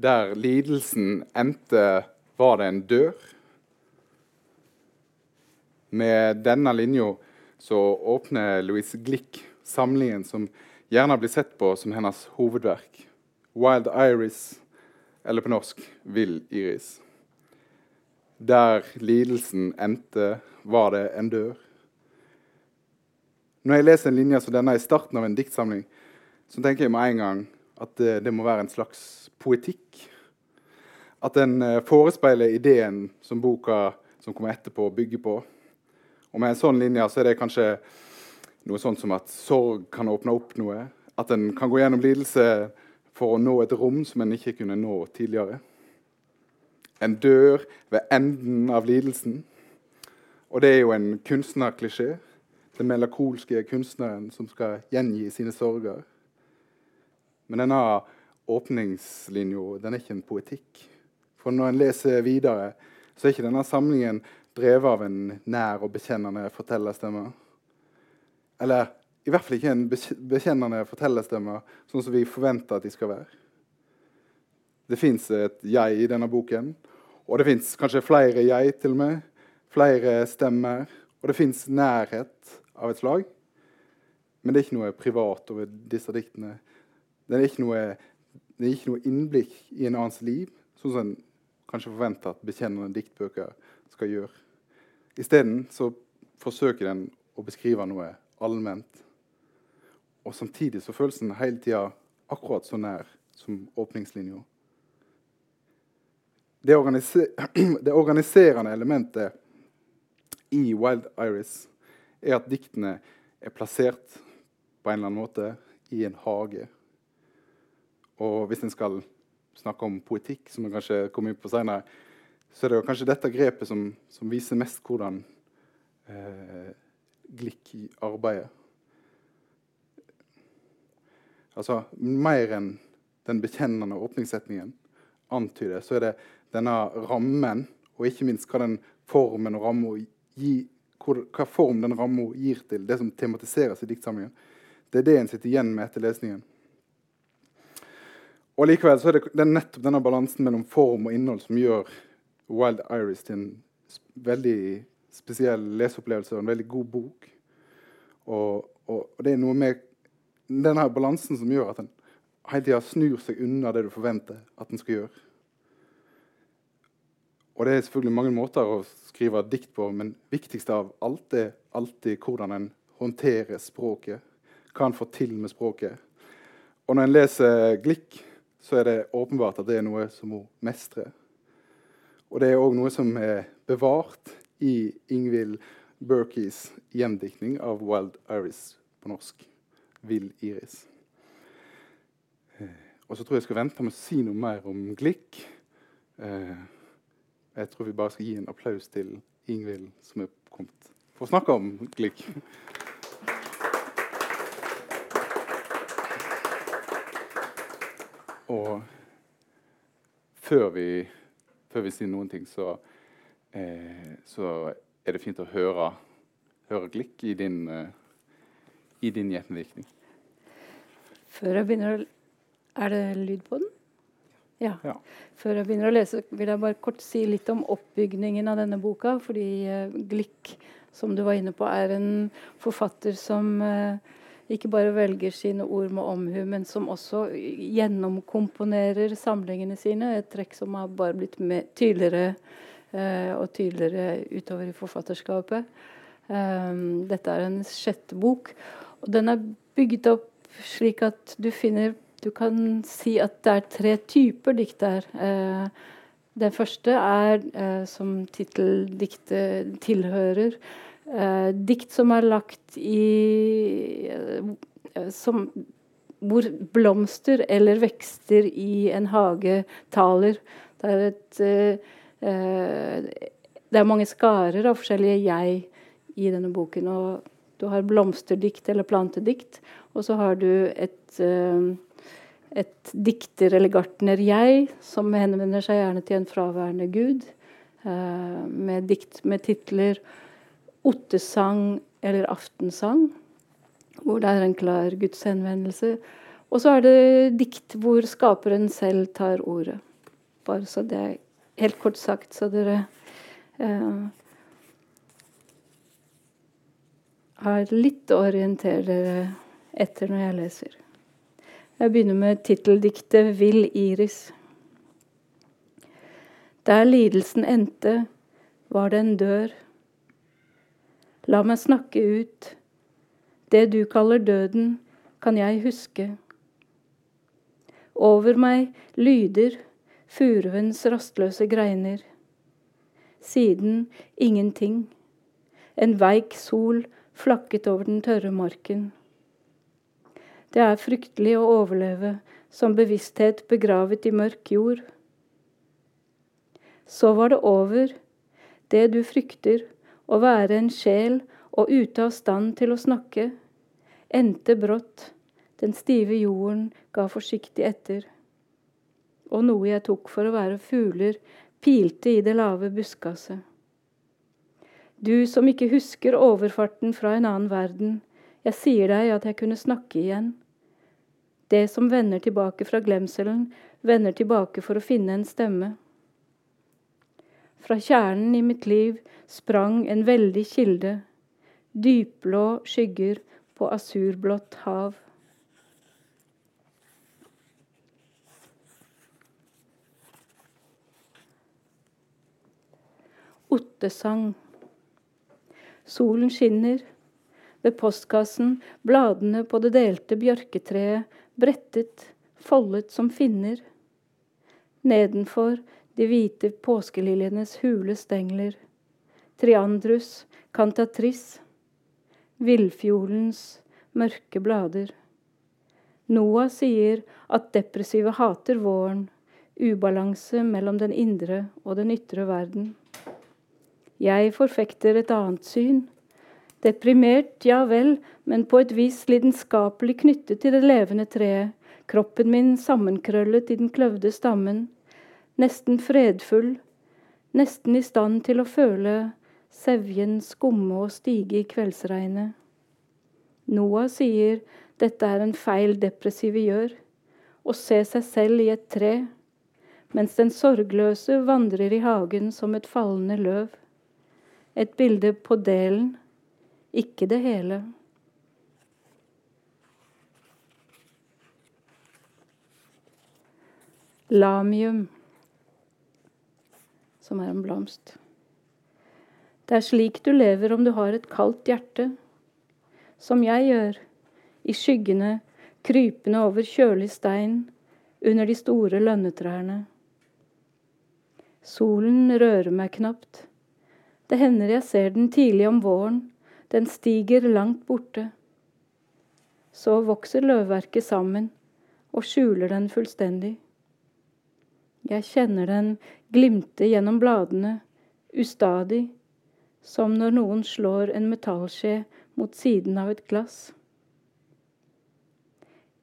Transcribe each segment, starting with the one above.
Der lidelsen endte, var det en dør. Med denne linja så åpner Louise Glick samlingen som gjerne blir sett på som hennes hovedverk. 'Wild Iris', eller på norsk 'Vill Iris'. Der lidelsen endte, var det en dør. Når jeg leser en linje som denne i starten av en diktsamling, så tenker jeg med en gang at det, det må være en slags poetikk. At den uh, forespeiler ideen som boka som kommer etterpå, bygger på. Og med en sånn linje så er det kanskje noe sånt som at sorg kan åpne opp noe. At en kan gå gjennom lidelse for å nå et rom som en ikke kunne nå tidligere. En dør ved enden av lidelsen. Og det er jo en kunstnerklisjé. Den melankolske kunstneren som skal gjengi sine sorger. Men denne åpningslinja den er ikke en poetikk. For når en leser videre, så er ikke denne samlingen drevet av en nær og bekjennende fortellerstemme. Eller i hvert fall ikke en bekjennende fortellerstemme, sånn som vi forventer at de skal være. Det fins et jeg i denne boken, og det fins kanskje flere jeg til og med. Flere stemmer. Og det fins nærhet av et slag. Men det er ikke noe privat over disse diktene. Det er ikke noe, det er ikke noe innblikk i en annens liv, sånn som en kanskje forventer at bekjennende diktbøker skal gjøre. Isteden forsøker den å beskrive noe allment. Og samtidig så føles den hele tida akkurat så nær som åpningslinja. Det, organiser det, organiserende elementet i Wild Iris er at diktene er plassert på en eller annen måte i en hage. Og hvis en skal snakke om poetikk, som vi kanskje kommer inn på senere, så er det kanskje dette grepet som, som viser mest hvordan eh, i arbeider. Altså mer enn den bekjennende åpningssetningen antyder, så er det denne rammen, og ikke minst hva den formen og ramma gir hva form den ramma gir til det som tematiseres i diktsamlingen. Det er det en sitter igjen med etter lesningen. Og likevel så er det, det er nettopp denne balansen mellom form og innhold som gjør Wild Iris til en veldig spesiell leseopplevelse og en veldig god bok. Og, og, og det er noe med denne balansen som gjør at en hele tida snur seg unna det du forventer at en skal gjøre. Og Det er selvfølgelig mange måter å skrive dikt på, men viktigst av alt er alltid hvordan en håndterer språket. Hva en får til med språket. Og når en leser Glick, så er det åpenbart at det er noe som hun mestrer. Og det er òg noe som er bevart i Ingvild Berkeys gjendiktning av Wild Iris på norsk vill iris. Eh, og så tror jeg jeg skal vente med å si noe mer om Glick. Eh, jeg tror vi bare skal gi en applaus til Ingvild, som er kommet for å snakke om Glick. Og før vi, før vi, sier noen ting, så, eh, så, er det fint å høre, høre glikk i din eh, i din gjenvirkning? Før jeg begynner å Er det lyd på den? Ja. ja. Før jeg begynner å lese, vil jeg bare kort si litt om oppbygningen av denne boka. Fordi eh, Glikk, som du var inne på, er en forfatter som uh, ikke bare velger sine ord med omhu, men som også gjennomkomponerer samlingene sine. Et trekk som har bare blitt tydeligere eh, og tydeligere utover i forfatterskapet. Um, dette er en sjette bok. Og den er bygget opp slik at du finner Du kan si at det er tre typer dikt der. Eh, den første er, eh, som titteldiktet tilhører, eh, dikt som er lagt i eh, som, Hvor blomster eller vekster i en hage taler. Det er et eh, eh, Det er mange skarer av forskjellige jeg i denne boken. og du har blomsterdikt eller plantedikt, og så har du et, uh, et dikter- eller gartner-jeg som henvender seg gjerne til en fraværende gud, med dikt med titler 'Ottesang' eller 'Aftensang', hvor det er en klar gudshenvendelse. Og så er det dikt hvor skaperen selv tar ordet. Bare så det er helt kort sagt, så dere eh, har litt å orientere dere etter når jeg leser. Jeg begynner med titteldiktet 'Vill Iris'. Der lidelsen endte, var det en dør. La meg snakke ut. Det du kaller døden, kan jeg huske. Over meg lyder furuens rastløse greiner. Siden ingenting. En veik sol flakket over den tørre marken. Det er fryktelig å overleve som bevissthet begravet i mørk jord. Så var det over, det du frykter, å være en sjel og ute av stand til å snakke, endte brått, den stive jorden ga forsiktig etter. Og noe jeg tok for å være fugler, pilte i det lave buskaset. Du som ikke husker overfarten fra en annen verden, jeg sier deg at jeg kunne snakke igjen. Det som vender tilbake fra glemselen, vender tilbake for å finne en stemme. Fra kjernen i mitt liv sprang en veldig kilde, dypblå skygger på asurblått hav. Ottesang. Solen skinner. Ved postkassen bladene på det delte bjørketreet brettet, foldet som finner. Nedenfor de hvite påskeliljenes hule stengler. Triandrus, cantatris. Villfjolens mørke blader. Noah sier at depressive hater våren, ubalanse mellom den indre og den ytre verden. Jeg forfekter et annet syn. Deprimert, ja vel, men på et vis lidenskapelig knyttet til det levende treet, kroppen min sammenkrøllet i den kløvde stammen, nesten fredfull, nesten i stand til å føle sevjen skumme og stige i kveldsregnet. Noah sier dette er en feil depressive gjør, å se seg selv i et tre, mens den sorgløse vandrer i hagen som et fallende løv. Et bilde på delen ikke det hele. Lamium, som er en blomst. Det er slik du lever om du har et kaldt hjerte, som jeg gjør, i skyggene, krypende over kjølig stein, under de store lønnetrærne. Solen rører meg knapt. Det hender jeg ser den tidlig om våren, den stiger langt borte. Så vokser løvverket sammen og skjuler den fullstendig. Jeg kjenner den glimte gjennom bladene, ustadig, som når noen slår en metallskje mot siden av et glass.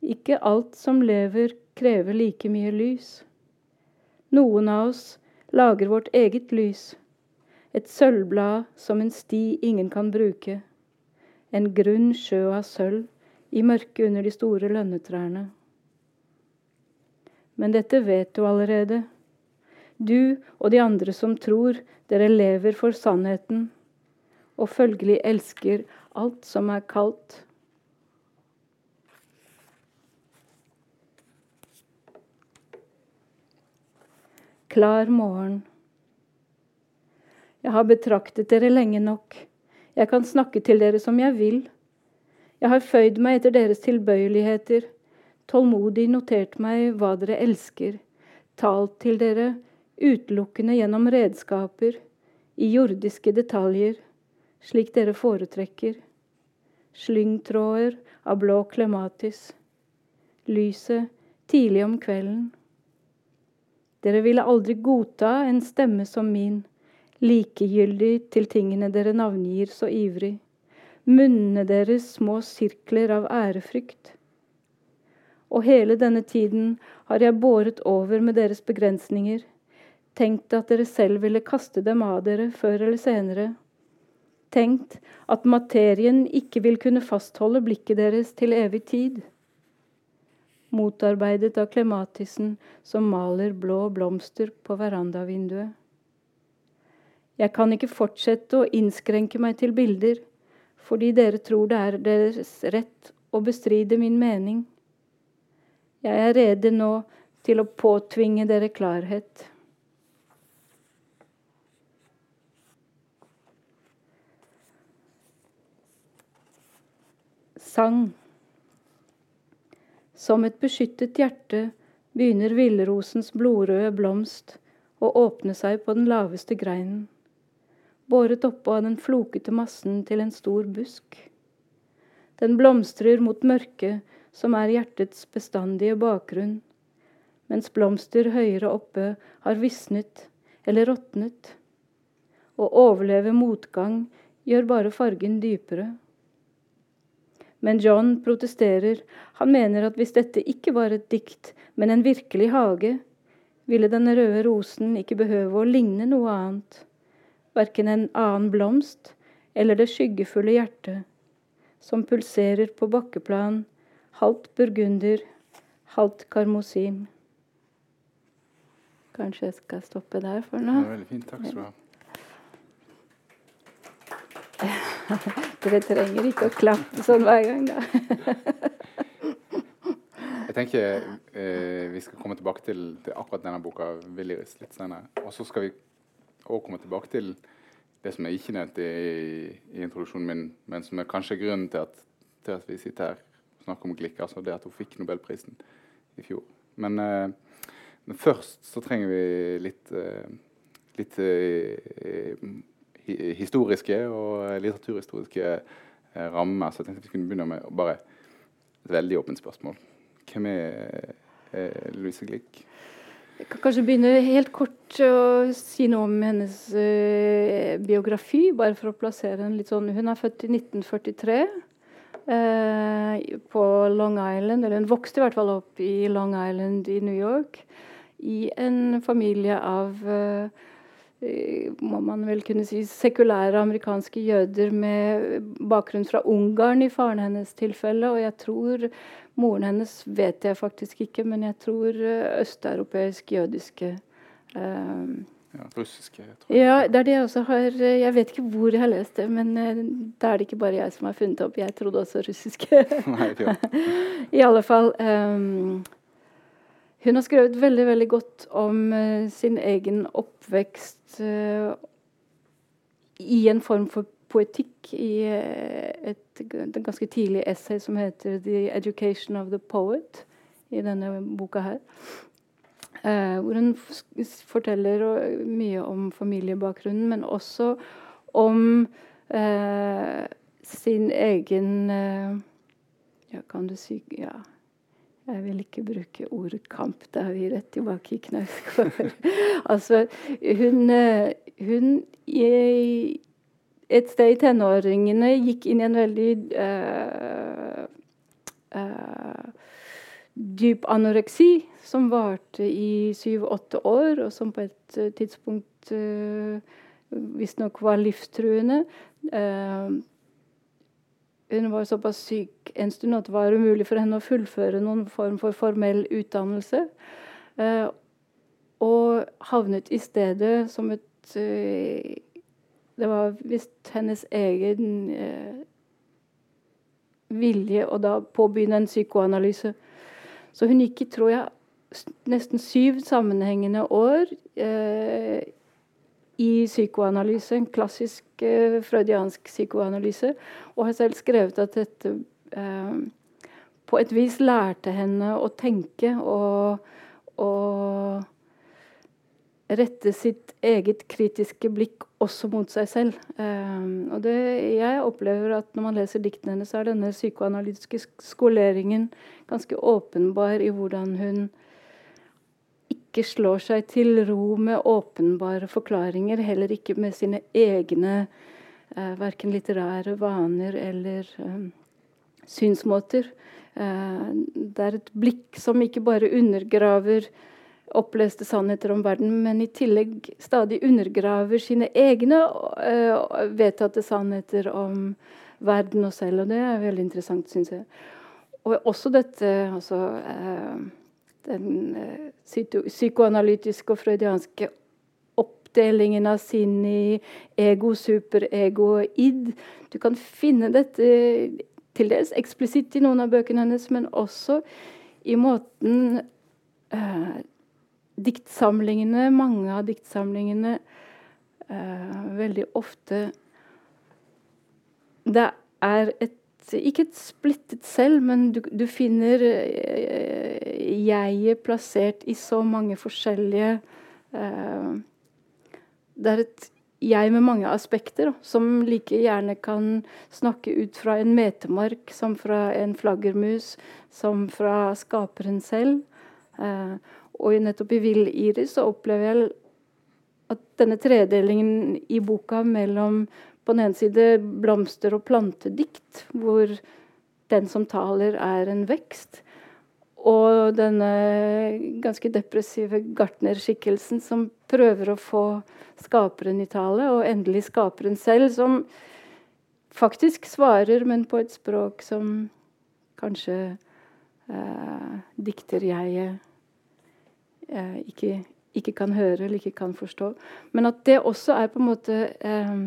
Ikke alt som lever, krever like mye lys. Noen av oss lager vårt eget lys et sølvblad som en sti ingen kan bruke. En grunn sjø av sølv i mørket under de store lønnetrærne. Men dette vet du allerede. Du og de andre som tror dere lever for sannheten, og følgelig elsker alt som er kaldt. Klar morgen. Jeg har betraktet dere lenge nok. Jeg kan snakke til dere som jeg vil. Jeg har føyd meg etter deres tilbøyeligheter, tålmodig notert meg hva dere elsker, talt til dere utelukkende gjennom redskaper, i jordiske detaljer, slik dere foretrekker. Slyngtråder av blå klematis. Lyset tidlig om kvelden. Dere ville aldri godta en stemme som min likegyldig til tingene dere navngir så ivrig, munnene deres små sirkler av ærefrykt. Og hele denne tiden har jeg båret over med deres begrensninger, tenkt at dere selv ville kaste dem av dere før eller senere, tenkt at materien ikke vil kunne fastholde blikket deres til evig tid. motarbeidet av Klematisen som maler blå blomster på verandavinduet. Jeg kan ikke fortsette å innskrenke meg til bilder, fordi dere tror det er deres rett å bestride min mening. Jeg er rede nå til å påtvinge dere klarhet. Sang. Som et beskyttet hjerte begynner villrosens blodrøde blomst å åpne seg på den laveste greinen båret oppå av den flokete massen til en stor busk. Den blomstrer mot mørket, som er hjertets bestandige bakgrunn, mens blomster høyere oppe har visnet eller råtnet. Å overleve motgang gjør bare fargen dypere. Men John protesterer. Han mener at hvis dette ikke var et dikt, men en virkelig hage, ville den røde rosen ikke behøve å ligne noe annet verken en annen blomst eller det skyggefulle hjertet, som pulserer på bakkeplan, halvt burgunder, halvt karmosin. Kanskje jeg skal stoppe der for nå? Det er veldig fint. Takk skal du ha. Dere trenger ikke å klappe sånn hver gang, da. jeg tenker eh, vi skal komme tilbake til, til akkurat denne boka litt senere. Og så skal vi også komme tilbake til det som jeg ikke nevnte i, i introduksjonen min, men som er kanskje grunnen til at, til at vi sitter her og snakker om Glick, altså det at hun fikk Nobelprisen i fjor. Men, uh, men først så trenger vi litt, uh, litt uh, historiske og litteraturhistoriske rammer. Så jeg tenkte vi kunne begynne med bare et veldig åpent spørsmål. Hvem er Louise Glick? Jeg kan kanskje begynne helt kort å si noe om hennes uh, biografi, bare for å plassere en litt sånn. Hun er født i 1943 uh, på Long Island, eller hun vokste i hvert fall opp i Long Island i New York. I en familie av uh, må man vel kunne si sekulære amerikanske jøder med bakgrunn fra Ungarn i faren hennes tilfelle. Og jeg tror Moren hennes vet jeg faktisk ikke, men jeg tror østeuropeisk jødiske uh, ja, Russiske, tror jeg. Ja, det er det jeg også har eh, Jeg vet ikke hvor jeg har lest det, men uh, da er det ikke bare jeg som har funnet opp. Jeg trodde også russiske. Nei, ja. I alle fall um, Hun har skrevet veldig, veldig godt om sin egen oppvekst i en form for poetikk i uh, et, et ganske tidlig essay som heter 'The Education of the Poet', i denne boka her. Eh, hvor hun forteller mye om familiebakgrunnen, men også om eh, sin egen eh, Ja, kan du si Ja. Jeg vil ikke bruke ordet kamp. Da er vi rett tilbake i Knausgård. altså, hun, hun i, et sted i tenåringene gikk inn i en veldig uh, uh, dyp anoreksi, som varte i syv-åtte år, og som på et uh, tidspunkt uh, visstnok var livstruende. Uh, hun var såpass syk en stund at det var umulig for henne å fullføre noen form for formell utdannelse. Uh, og havnet i stedet som et det var visst hennes egen eh, vilje å da påbegynne en psykoanalyse. Så hun gikk i, tror jeg, nesten syv sammenhengende år eh, i psykoanalyse. En klassisk eh, freudiansk psykoanalyse. Og har selv skrevet at dette eh, på et vis lærte henne å tenke og, og rette sitt eget kritiske blikk også mot seg selv. Um, og det, jeg opplever at når man leser diktene hennes, så er denne psykoanalytiske skoleringen ganske åpenbar i hvordan hun ikke slår seg til ro med åpenbare forklaringer, heller ikke med sine egne uh, verken litterære vaner eller um, synsmåter. Uh, det er et blikk som ikke bare undergraver oppleste sannheter om verden, men i tillegg stadig undergraver sine egne uh, vedtatte sannheter om verden og selv. Og det er veldig interessant, syns jeg. og også dette altså, eh, den eh, psykoanalytiske og freudianske oppdelingen av sinn i ego, superego og id. Du kan finne dette til dels eksplisitt i noen av bøkene hennes, men også i måten eh, diktsamlingene, mange av diktsamlingene eh, veldig ofte Det er et ikke et splittet selv, men du, du finner eh, jeget plassert i så mange forskjellige eh, Det er et jeg med mange aspekter, som like gjerne kan snakke ut fra en metemark som fra en flaggermus, som fra skaperen selv. Eh, og nettopp i 'Vill Iris' så opplever jeg at denne tredelingen i boka mellom på den ene side blomster- og plantedikt, hvor den som taler, er en vekst. Og denne ganske depressive gartnerskikkelsen som prøver å få skaperen i tale, og endelig skaperen selv, som faktisk svarer, men på et språk som kanskje eh, dikterjeget eh, ikke, ikke, kan høre eller ikke kan forstå. Men at det også er på en måte eh,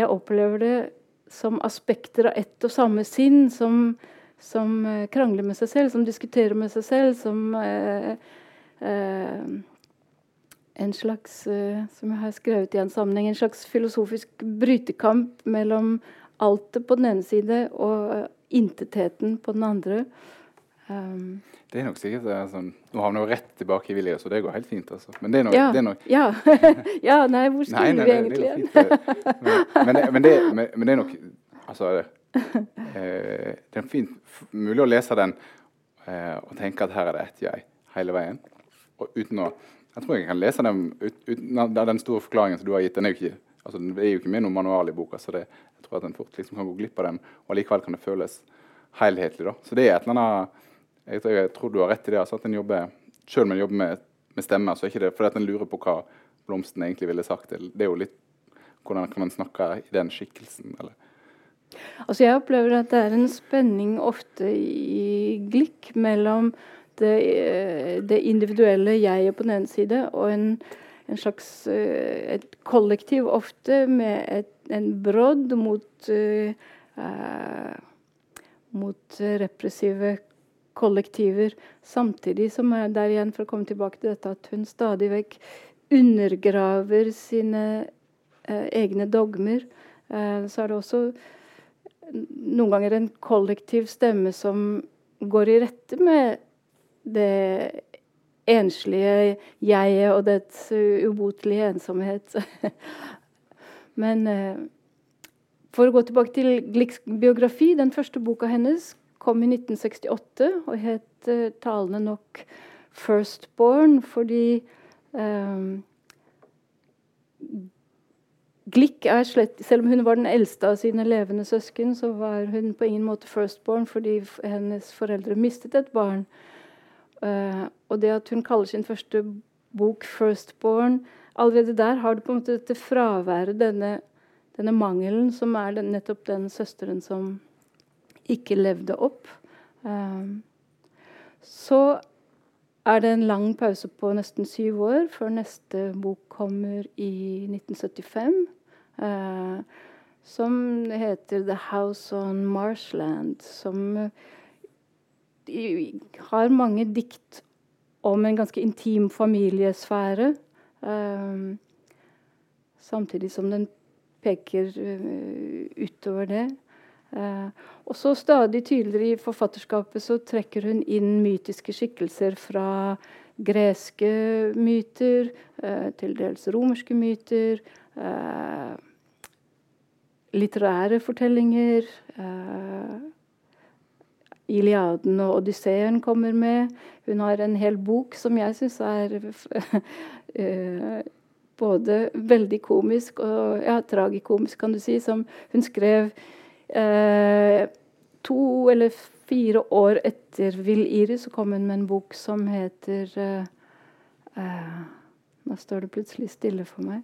jeg opplever det som aspekter av ett og samme sinn, som, som uh, krangler med seg selv, som diskuterer med seg selv, som eh, uh, en slags Som jeg har skrevet i en sammenheng, en slags filosofisk brytekamp mellom altet på den ene side og intetheten på den andre. Um, det er nok sikkert er sånn, Nå havner jeg rett tilbake i Vilje, så det går helt fint. altså. Men det er nok Ja, det er nok, ja. ja nei, hvor skulle nei, nei, vi egentlig det fint, men, men, det, men, det, men, det er nok Altså det, eh, det er fint mulig å lese den eh, og tenke at her er det ett jeg hele veien. Og uten å Jeg tror jeg kan lese den ut, uten at den store forklaringen som du har gitt. Den er jo ikke, altså, den er jo ikke med noen manual i boka, så det, jeg tror at en fort liksom kan gå glipp av den, og likevel kan det føles helhetlig. da. Så det er et eller annet jeg jeg tror du har rett i det. Altså, at en jobber, Selv om en jobber med, med stemmer, så er ikke det fordi at en lurer på hva blomsten egentlig ville sagt. Det er jo litt hvordan kan man snakke i den skikkelsen. eller Altså Jeg opplever at det er en spenning ofte i Glikk mellom det, eh, det individuelle jeget på den ene side og en, en slags eh, et kollektiv ofte med et, en brodd mot eh, mot repressive kollektiver. Samtidig som er der igjen, for å komme tilbake til dette, at hun stadig vekk undergraver sine eh, egne dogmer. Eh, så er det også noen ganger en kollektiv stemme som går i rette med det enslige jeget og dets ubotelige ensomhet. Men eh, for å gå tilbake til Glicks biografi, den første boka hennes kom i 1968 og het uh, talende nok 'Firstborn', fordi um, Glick er slett Selv om hun var den eldste av sine levende søsken, så var hun på ingen måte firstborn fordi hennes foreldre mistet et barn. Uh, og det at hun kaller sin første bok 'Firstborn' Allerede der har du på en måte dette fraværet, denne, denne mangelen, som er den, nettopp den søsteren som ikke levde opp. Um, så er det en lang pause på nesten syv år før neste bok kommer i 1975. Uh, som heter 'The House on Marshland'. Som uh, har mange dikt om en ganske intim familiesfære. Um, samtidig som den peker uh, utover det. Uh, og så stadig tydeligere i forfatterskapet så trekker hun inn mytiske skikkelser fra greske myter, uh, til dels romerske myter, uh, litterære fortellinger. Iliaden og Odysseen kommer med. Hun har en hel bok som jeg syns er både veldig komisk og ja, tragikomisk, kan du si, som hun skrev Eh, to eller fire år etter 'Vill Iris' så kom hun med en bok som heter eh, eh, Nå står det plutselig stille for meg.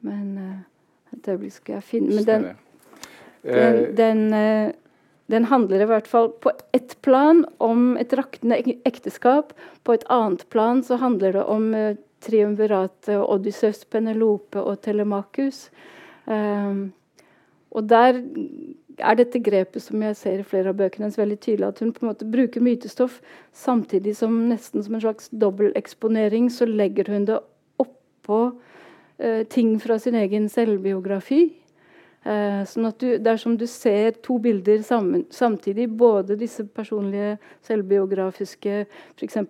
Men et øyeblikk skal jeg finne Men den, den, den den handler i hvert fall på ett plan om et raktende ekteskap. På et annet plan så handler det om triumviratet Odyssevs, Penelope og Telemakus. Um, og der er dette grepet som jeg ser i flere av bøkene hennes veldig tydelig, at hun på en måte bruker mytestoff samtidig som nesten som en slags dobbelteksponering så legger hun det oppå eh, ting fra sin egen selvbiografi. Eh, sånn at du, Dersom du ser to bilder sammen, samtidig, både disse personlige, selvbiografiske F.eks.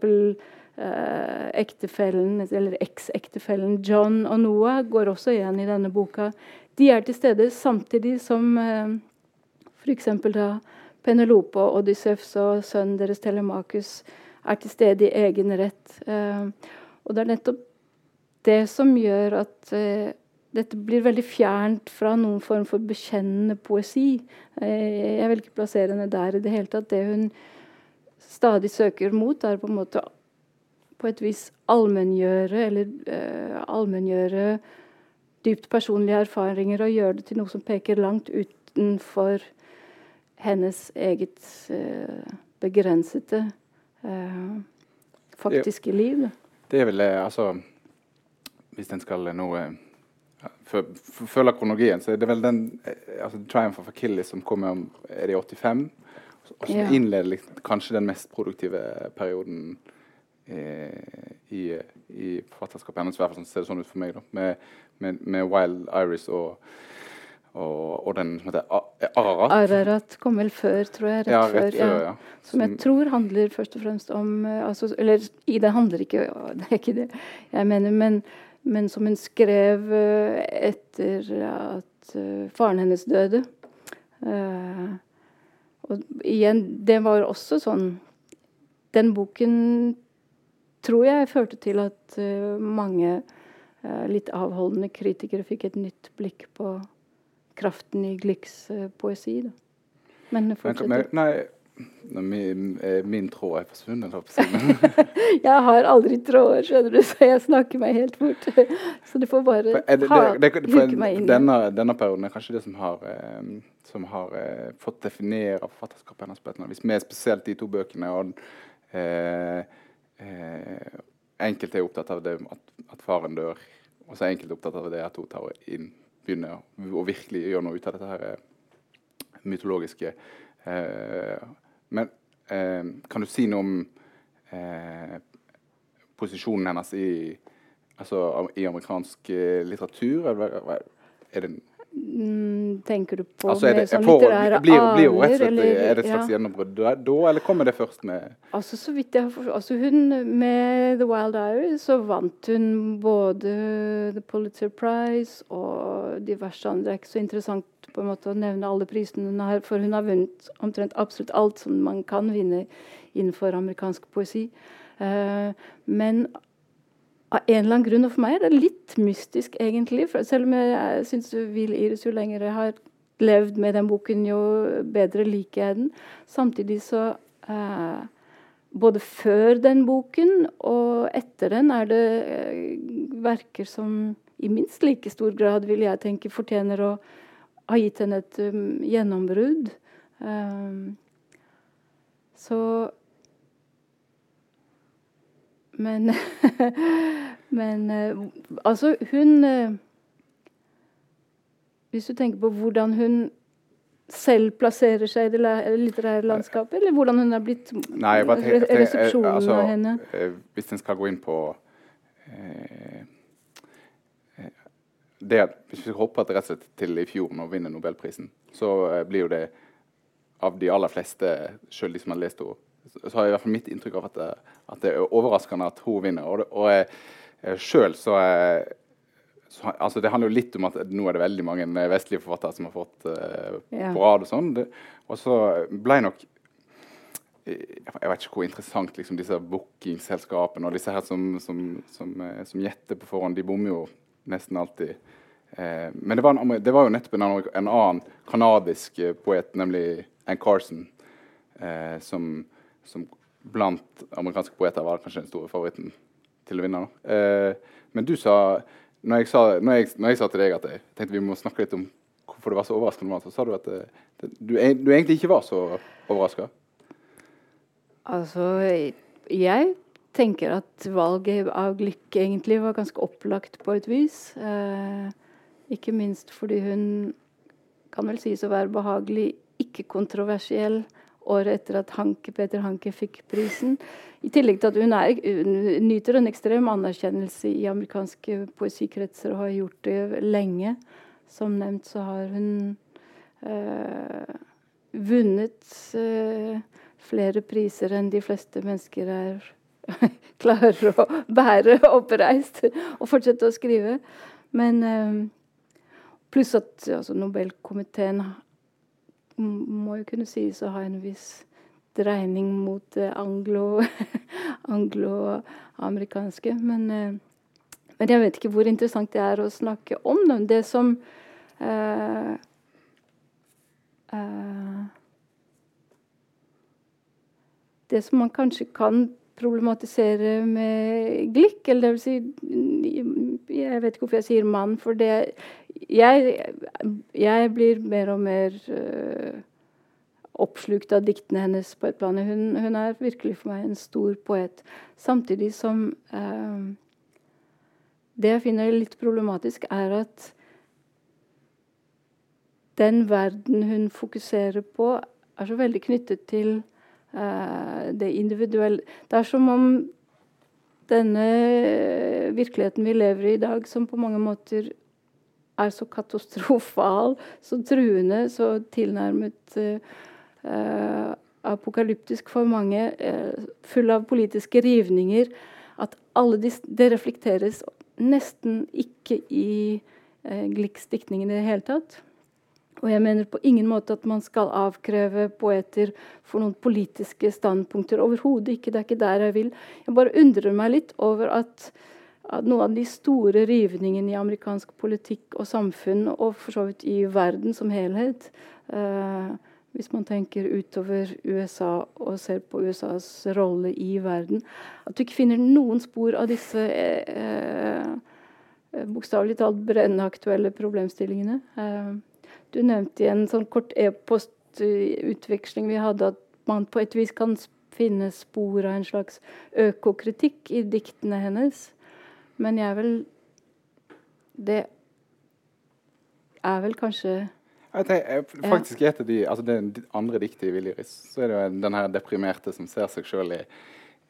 Eh, ektefellen, eller eksektefellen John og Noah går også igjen i denne boka. De er til stede samtidig som eh, f.eks. da Penelope og Odyssevs og sønnen deres Telemakus er til stede i egen rett. Eh, og det er nettopp det som gjør at eh, dette blir veldig fjernt fra noen form for bekjennende poesi. Jeg vil ikke plassere henne der i det hele tatt. Det hun stadig søker mot, er på en måte på et vis allmenngjøre eller uh, allmenngjøre dypt personlige erfaringer og gjøre det til noe som peker langt utenfor hennes eget uh, begrensede uh, faktiske liv. Det er vel altså Hvis en skal nå følge kronologien, så er det vel den eh, altså, 'Triumph of Achilles' som kommer om er det 85, og som ja. innleder kanskje den mest produktive perioden eh, i, i forfatterskapet hennes. I hvert fall ser det sånn ut for meg. da, Med, med, med Wild Iris og, og, og, den som heter Ararat. Ararat kom vel før, tror jeg. Rett, ja, rett før. Ja. Som jeg tror handler først og fremst om eh, altså, Eller det handler ikke Det er ikke det jeg mener, men men som hun skrev eh, etter at eh, faren hennes døde. Og igjen, det var også sånn Den boken tror jeg førte til at mange litt avholdende kritikere fikk et nytt blikk på kraften i Glicks poesi. Da. Men fortsett. Nei, Min, eh, min, tråd er forsvunnet. jeg har aldri tråder, skjønner du, så jeg snakker meg helt bort. Så du får bare det, det, det, huke meg inn. Denne, denne, perioden er kanskje det som har, eh, som har eh, fått definere forfatterskapet hennes på et eller annet vis. Med spesielt de to bøkene. og eh, eh, Enkelte er opptatt av det at, at faren dør, og så er enkelte opptatt av det at hun tar inn, begynner å virkelig gjøre noe ut av dette her eh, mytologiske. Eh, men eh, kan du si noe om eh, posisjonen hennes i, altså, i amerikansk eh, litteratur? Er det tenker du på altså, det, sånn litterære blir, blir jo rett og slett, eller, Er det et slags ja. gjennombrudd da, eller kommer det først med Altså så vidt jeg har altså hun Med 'The Wild Irish så vant hun både The Pulitzer Prize og diverse andre. Det er ikke så interessant på en måte å nevne alle prisene hun har, for hun har vunnet omtrent absolutt alt som man kan vinne innenfor amerikansk poesi. Uh, men av en eller annen grunn, og for meg er det litt mystisk, egentlig. For selv om jeg syns Will Iris jo lenger har levd med den boken, jo bedre liker jeg den. Samtidig så eh, Både før den boken og etter den er det eh, verker som i minst like stor grad, vil jeg tenke, fortjener å ha gitt henne et um, gjennombrudd. Um, så Men Men uh, altså, hun uh, Hvis du tenker på hvordan hun selv plasserer seg i det litterære landskapet, eller hvordan hun er blitt Nei, jeg bare tenker, resepsjonen altså, av henne? Eh, hvis en skal gå inn på eh, det, Hvis vi hopper rett og slett til i fjor og vinner Nobelprisen, så blir jo det av de aller fleste, selv de som har lest henne, så har jeg i hvert fall mitt inntrykk av at det, at det er overraskende at hun vinner. Og, og uh, eh, sjøl så, uh, så, altså Det handler jo litt om at nå er det veldig mange vestlige forfattere som har fått uh, ja. på rad og sånn. Og så ble nok jeg vet ikke hvor interessant liksom, disse bookingselskapene og disse her som, som, som, som gjetter på forhånd, de bommer jo nesten alltid. Eh, men det var, en, det var, jo nettopp en, en annen kanadisk eh, poet, nemlig Ann Carson, eh, som, som, blant amerikanske poeter var kanskje den store favoritten til å vinne. Eh, men du sa når jeg, sa når, jeg, når jeg, sa til deg at jeg tenkte vi må snakke litt om hvorfor det var så overraskende, så sa du at det, det, du, du, egentlig ikke var så overraska. Altså, jeg tenker at valget av Glick egentlig var ganske opplagt på et vis. Eh, ikke minst fordi hun kan vel sies å være behagelig ikke-kontroversiell året etter at Hanke, Peter Hanke fikk prisen. I tillegg til at hun, er, hun nyter en ekstrem anerkjennelse i amerikanske poesikretser og har gjort det lenge. Som nevnt så har hun øh, vunnet øh, flere priser enn de fleste mennesker er klarer å bære oppreist og fortsette å skrive. Men øh, pluss at altså, Nobelkomiteen må jo kunne sies å ha en viss dreining mot det anglo-amerikanske. Anglo men, eh, men, jeg vet ikke hvor interessant det er å snakke om det. Det som uh, uh, Det som man kanskje kan problematisere med Glick, eller det vil si Jeg vet ikke hvorfor jeg sier mann, for det jeg, jeg, blir mer og mer uh, oppslukt av diktene hennes på et plan. Hun, hun, er virkelig for meg en stor poet. Samtidig som uh, Det jeg finner litt problematisk, er at den verden hun fokuserer på, er så veldig knyttet til det individuelle. Det er som om denne virkeligheten vi lever i i dag, som på mange måter er så katastrofal, så truende, så tilnærmet uh, apokalyptisk for mange, uh, full av politiske rivninger, at alle de, det reflekteres nesten ikke i uh, Glicks diktning i det hele tatt. Og jeg mener på ingen måte at man skal avkreve poeter for noen politiske standpunkter. Overhodet ikke. Det er ikke der jeg vil. Jeg bare undrer meg litt over at noen av de store rivningene i amerikansk politikk og samfunn, og for så vidt i verden som helhet eh, Hvis man tenker utover USA og ser på USAs rolle i verden At du ikke finner noen spor av disse eh, eh, bokstavelig talt brennende aktuelle problemstillingene. Eh, du nevnte i en sånn kort e-postutveksling vi hadde, at man på et vis kan finne spor av en slags økokritikk i diktene hennes. Men jeg vel Det er vel kanskje jeg tenker, faktisk ja. de, altså Det andre diktet i Viljeris, så er det jo den her deprimerte som ser seg sjøl i,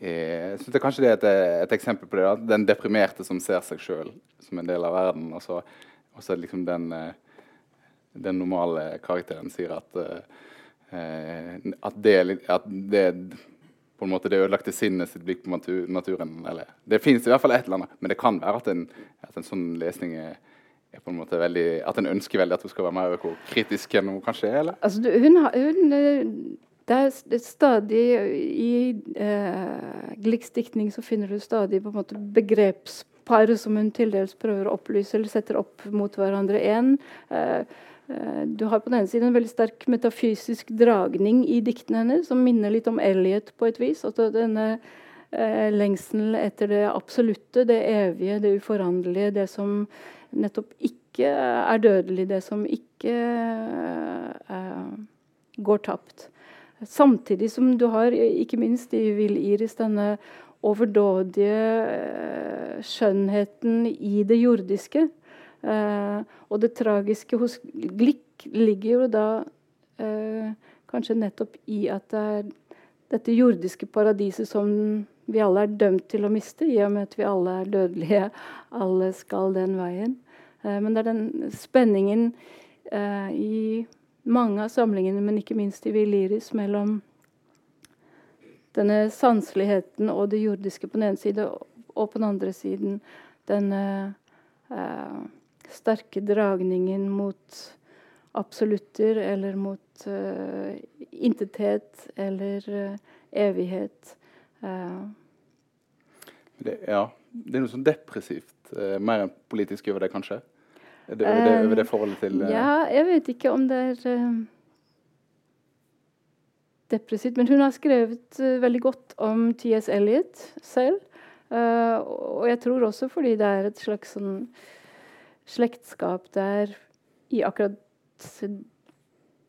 i jeg synes det Kanskje det er et, et, eksempel på det. da, Den deprimerte som ser seg sjøl som en del av verden. Og så liksom den, eh, den normale karakteren sier at, uh, at, det, at det på en måte det ødelagte sinnet sitt blikk på naturen. Eller, det fins i hvert fall et eller annet, men det kan være at en, at en sånn lesning er, på en måte veldig, At en ønsker veldig at hun skal være mer kritisk enn hun kanskje er? eller? Altså, hun, hun, det er stadig I uh, Glicks diktning så finner du stadig på en måte begrepspar som hun til dels prøver å opplyse eller setter opp mot hverandre. En, eh, Eh, du har på den ene siden en veldig sterk metafysisk dragning i diktene hennes, som minner litt om Elliot på et vis. Altså denne eh, lengselen etter det absolutte, det evige, det uforanderlige, det som nettopp ikke er dødelig, det som ikke eh, går tapt. Samtidig som du har, ikke minst i Vill Iris, denne overdådige eh, skjønnheten i det jordiske. Eh, og det tragiske hos Glick ligger jo da eh, kanskje nettopp i at det er dette jordiske paradiset som vi alle er dømt til å miste, i og med at vi alle er dødelige. Alle skal den veien. Eh, men det er den spenningen eh, i mange av samlingene, men ikke minst i Viliris, mellom denne sanseligheten og det jordiske på den ene side, og på den andre siden denne eh, sterke dragningen mot absolutter eller mot uh, intethet eller uh, evighet. Uh. Det, ja. Det er noe sånn depressivt, mer enn politisk over det, kanskje? Det, over, det, over det forholdet til Ja, jeg vet ikke om det er depressivt. Men hun har skrevet veldig godt om T.S. Eliot selv. og jeg tror også fordi det er et slags sånn slektskap der i akkurat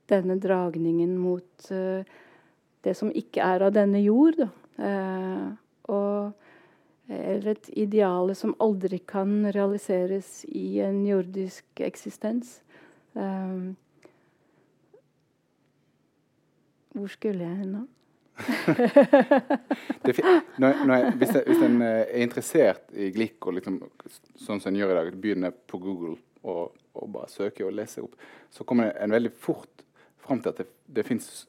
denne dragningen mot uh, det som ikke er av denne jord. Uh, og, eller et ideale som aldri kan realiseres i en jordisk eksistens. Uh, hvor skulle jeg hen nå? når, når jeg, hvis, jeg, hvis, en er interessert i Glick, og liksom, sånn som en gjør i dag, begynner på Google og, og bare søker og leser opp, så kommer en veldig fort fram til at det, det fins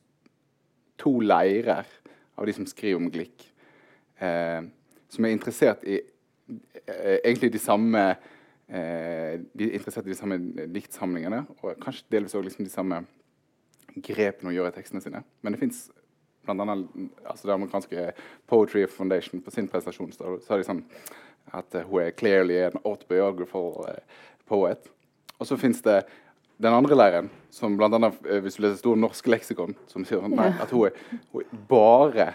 to leirer av de som skriver om Glick, eh, som er interessert i eh, egentlig de samme eh, De er interessert i de samme diktsamlingene, og kanskje delvis også liksom de samme grepene å gjøre i tekstene sine. Men det fins bl.a. Altså det amerikanske Poetry Foundation på sin presentasjon så, er det sånn at uh, hun er clearly an autobiographical uh, poet. Og så fins det den andre leiren, som bl.a. Eh, hvis du leser Stor norsk leksikon, som sier nei, at hun er, hun er bare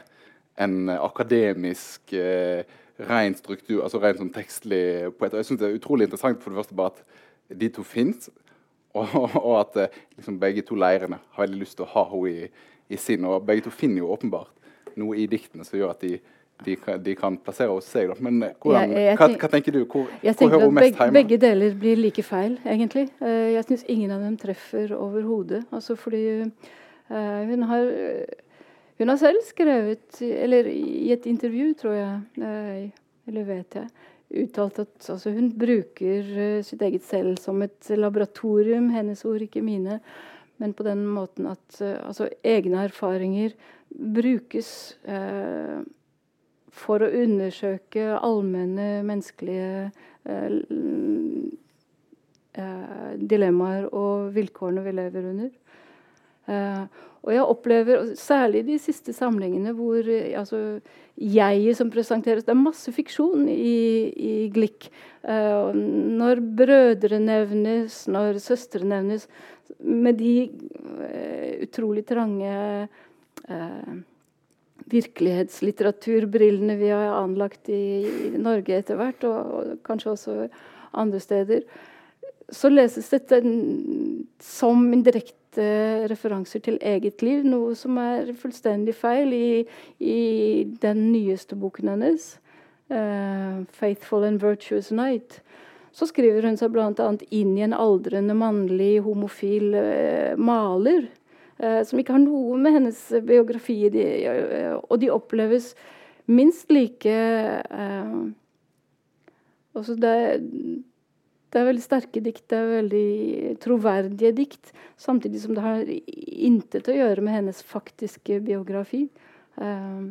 en akademisk eh, ren struktur, altså ren sånn tekstlig poet. Og jeg syns det er utrolig interessant for det første bare at de to fins, og, og, at liksom, begge to leirene har veldig lyst til å ha henne i, i sin. Og begge to finner jo åpenbart noe i diktene som gjør at de de kan, de kan, plassere hos seg. Men eh, hvordan, jeg, jeg hva, hva, tenker du? Hvor, jeg hvor hører hun mest hjemme? Begge deler blir like feil, egentlig. Uh, jeg syns ingen av dem treffer overhodet. Altså fordi uh, hun har hun har selv skrevet, eller i et intervju, tror jeg, eller vet jeg, uttalt at altså, hun bruker sitt eget selv som et laboratorium. Hennes ord, ikke mine. Men på den måten at altså, egne erfaringer brukes eh, for å undersøke allmenne menneskelige eh, eh, dilemmaer og vilkårene vi lever under. Eh, og jeg opplever, særlig de siste samlingene, hvor eh, altså, jeget som presenteres Det er masse fiksjon i, i Glick. Eh, når brødre nevnes, når søstre nevnes, med de uh, utrolig trange uh, virkelighetslitteraturbrillene vi har anlagt i, i Norge etter hvert, og, og, kanskje også andre steder, så leses dette som indirekte referanser til eget liv, noe som er fullstendig feil i, i den nyeste boken hennes, uh, 'Faithful and Virtuous Night'. Så skriver hun seg bl.a. inn i en aldrende mannlig homofil eh, maler Eh, som ikke har noe med hennes biografi de, eh, Og de oppleves minst like eh, også det, det er veldig sterke dikt, det er veldig troverdige dikt. Samtidig som det har intet å gjøre med hennes faktiske biografi. Eh,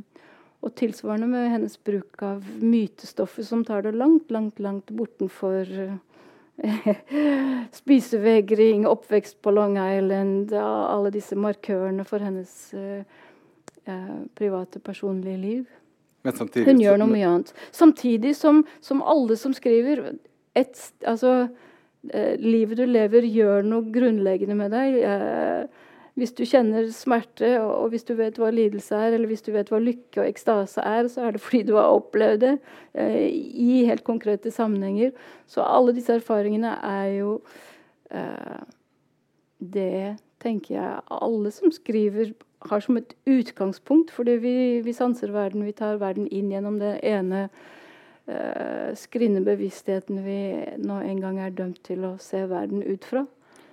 og tilsvarende med hennes bruk av mytestoffet, som tar det langt, langt, langt bortenfor Spisevegring, oppvekst på Long Island, alle disse markørene for hennes uh, uh, private, personlige liv. Samtidig, Hun gjør noe mye annet. Samtidig som, som alle som skriver et, altså, uh, Livet du lever, gjør noe grunnleggende med deg. Uh, hvis du kjenner smerte, og hvis du vet hva lidelse er, eller hvis du vet hva lykke og ekstase er, så er det fordi du har opplevd det eh, i helt konkrete sammenhenger. Så alle disse erfaringene er jo eh, Det tenker jeg alle som skriver, har som et utgangspunkt. Fordi vi, vi sanser verden, vi tar verden inn gjennom det ene eh, skrinne bevisstheten vi nå en gang er dømt til å se verden ut fra.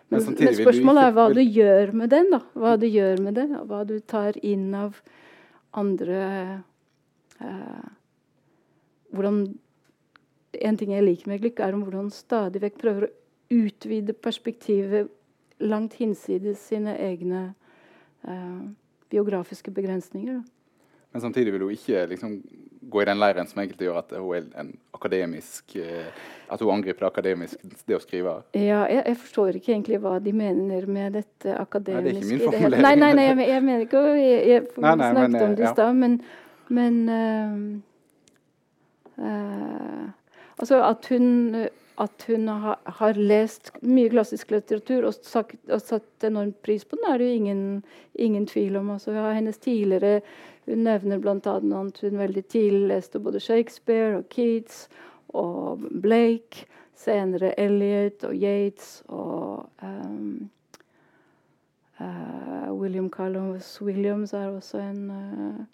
Men, men spørsmålet er hva du gjør med den. da, Hva du gjør med det, hva du tar inn av andre eh, hvordan En ting jeg liker med Glykke, er om hvordan stadig vekk prøver å utvide perspektivet langt hinsides sine egne eh, biografiske begrensninger. Da. Men samtidig vil hun ikke liksom, gå i den leiren som egentlig gjør at hun er en akademisk eh, At hun angriper det akademisk, det å skrive? Ja, jeg, jeg, forstår ikke egentlig hva de mener med dette akademiske. Nei, det er ikke min formulering. Nei, nei, nei jeg, jeg, mener ikke å Jeg, jeg nei, nei, snakket men, om det i stad, men, men uh, uh, Altså at hun at hun har, har, lest mye klassisk litteratur og, sagt, og, satt enormt pris på den, er det jo ingen, ingen tvil om. Altså, hennes tidligere Hun nevner bl.a. at hun veldig tidlig leste både Shakespeare og Keats og Blake. Senere Elliot og Yates og um, uh, William Carlos Williams er også en uh,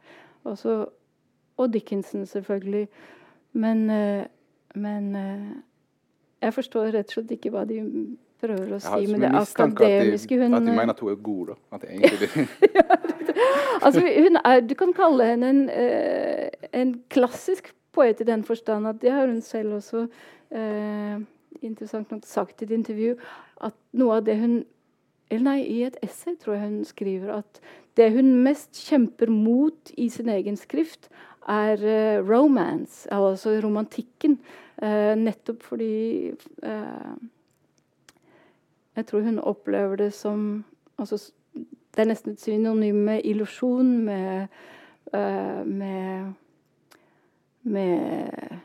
også, Og Dickinson, selvfølgelig. Men, uh, men jeg forstår rett og slett ikke hva de prøver å si med det akademiske. Hun, at de mener at hun er god, da. At egentlig altså, er, du kan kalle henne en, en klassisk poet i den forstand at det har hun selv også eh, interessant nok sagt i et intervju, at noe av det hun eller nei, I et essay tror jeg hun skriver at det hun mest kjemper mot i sin egen skrift, er uh, romance, altså romantikken. Uh, nettopp fordi uh, Jeg tror hun opplever det som altså, Det er nesten et synonym med illusjon, med, med med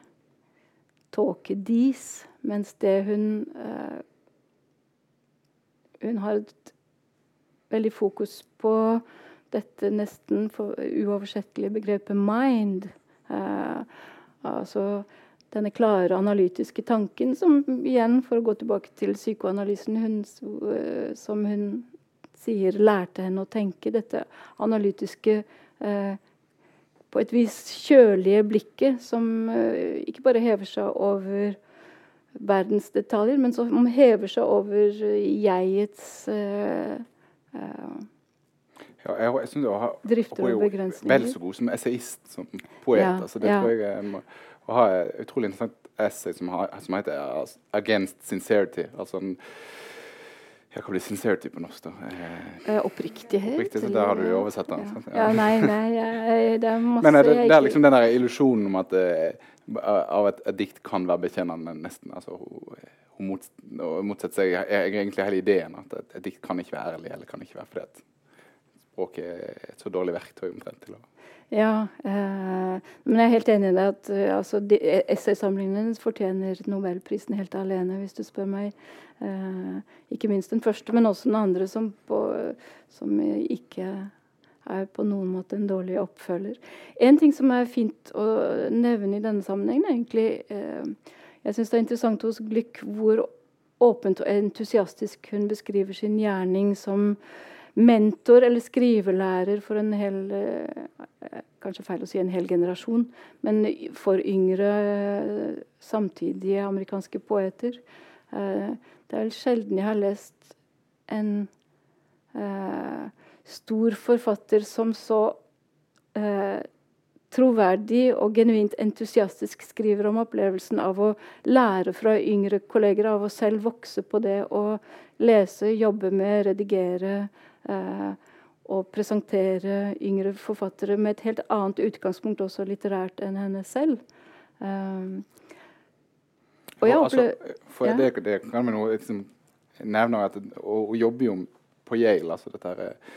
tåkedis, mens det hun uh, Hun har et veldig fokus på dette nesten uoversettelige begrepet 'mind'. Uh, altså denne klare analytiske tanken, som igjen, for å gå tilbake til psykoanalysen, hun, uh, som hun sier lærte henne å tenke. Dette analytiske eh, på et vis kjølige blikket som eh, ikke bare hever seg over verdens detaljer, men som hever seg over jegets eh, uh, ja, jeg, jeg synes Hun er jo. Vel så god som essayist som poet. Ja, altså, det ja. tror jeg må, Å ha et utrolig interessant essay som, har, som heter 'Against Sincerity'. altså en ja, Hva blir sincerity på norsk, da? Eh, oppriktighet? Oppriktighet, så Der har du oversett den? Ja. ja, nei, nei, det er masse Men er det, det, er liksom den der illusjonen om at uh, av et, et, dikt kan være bekjennende, nesten. altså hun, hun mot, motsetter seg egentlig hele ideen at et, et, dikt kan ikke være ærlig, eller kan ikke være fordi at språket er et så dårlig verktøy omtrent til å ja, eh, men jeg er helt enig i det. at uh, altså, Essaysamlingen fortjener nobelprisen helt alene, hvis du spør meg. Eh, ikke minst den første, men også den andre, som, på, som ikke er på noen måte en dårlig oppfølger. En ting som er fint å nevne i denne sammenhengen, egentlig eh, Jeg syns det er interessant hos Glück hvor åpent og entusiastisk hun beskriver sin gjerning som mentor eller skrivelærer for en hel eh, Kanskje feil å si en hel generasjon, men for yngre samtidige amerikanske poeter. Eh, det er vel sjelden jeg har lest en eh, stor forfatter som så troverdig og genuint entusiastisk skriver om opplevelsen av å lære fra yngre kolleger, av å selv vokse på det å lese, jobbe med, redigere, og presentere yngre forfattere med et helt annet utgangspunkt, også litterært, enn henne selv. Um, og jeg opplever altså, ja. det, det, kan man jo liksom nevne at hun jobber jo på Yale, altså dette her eh,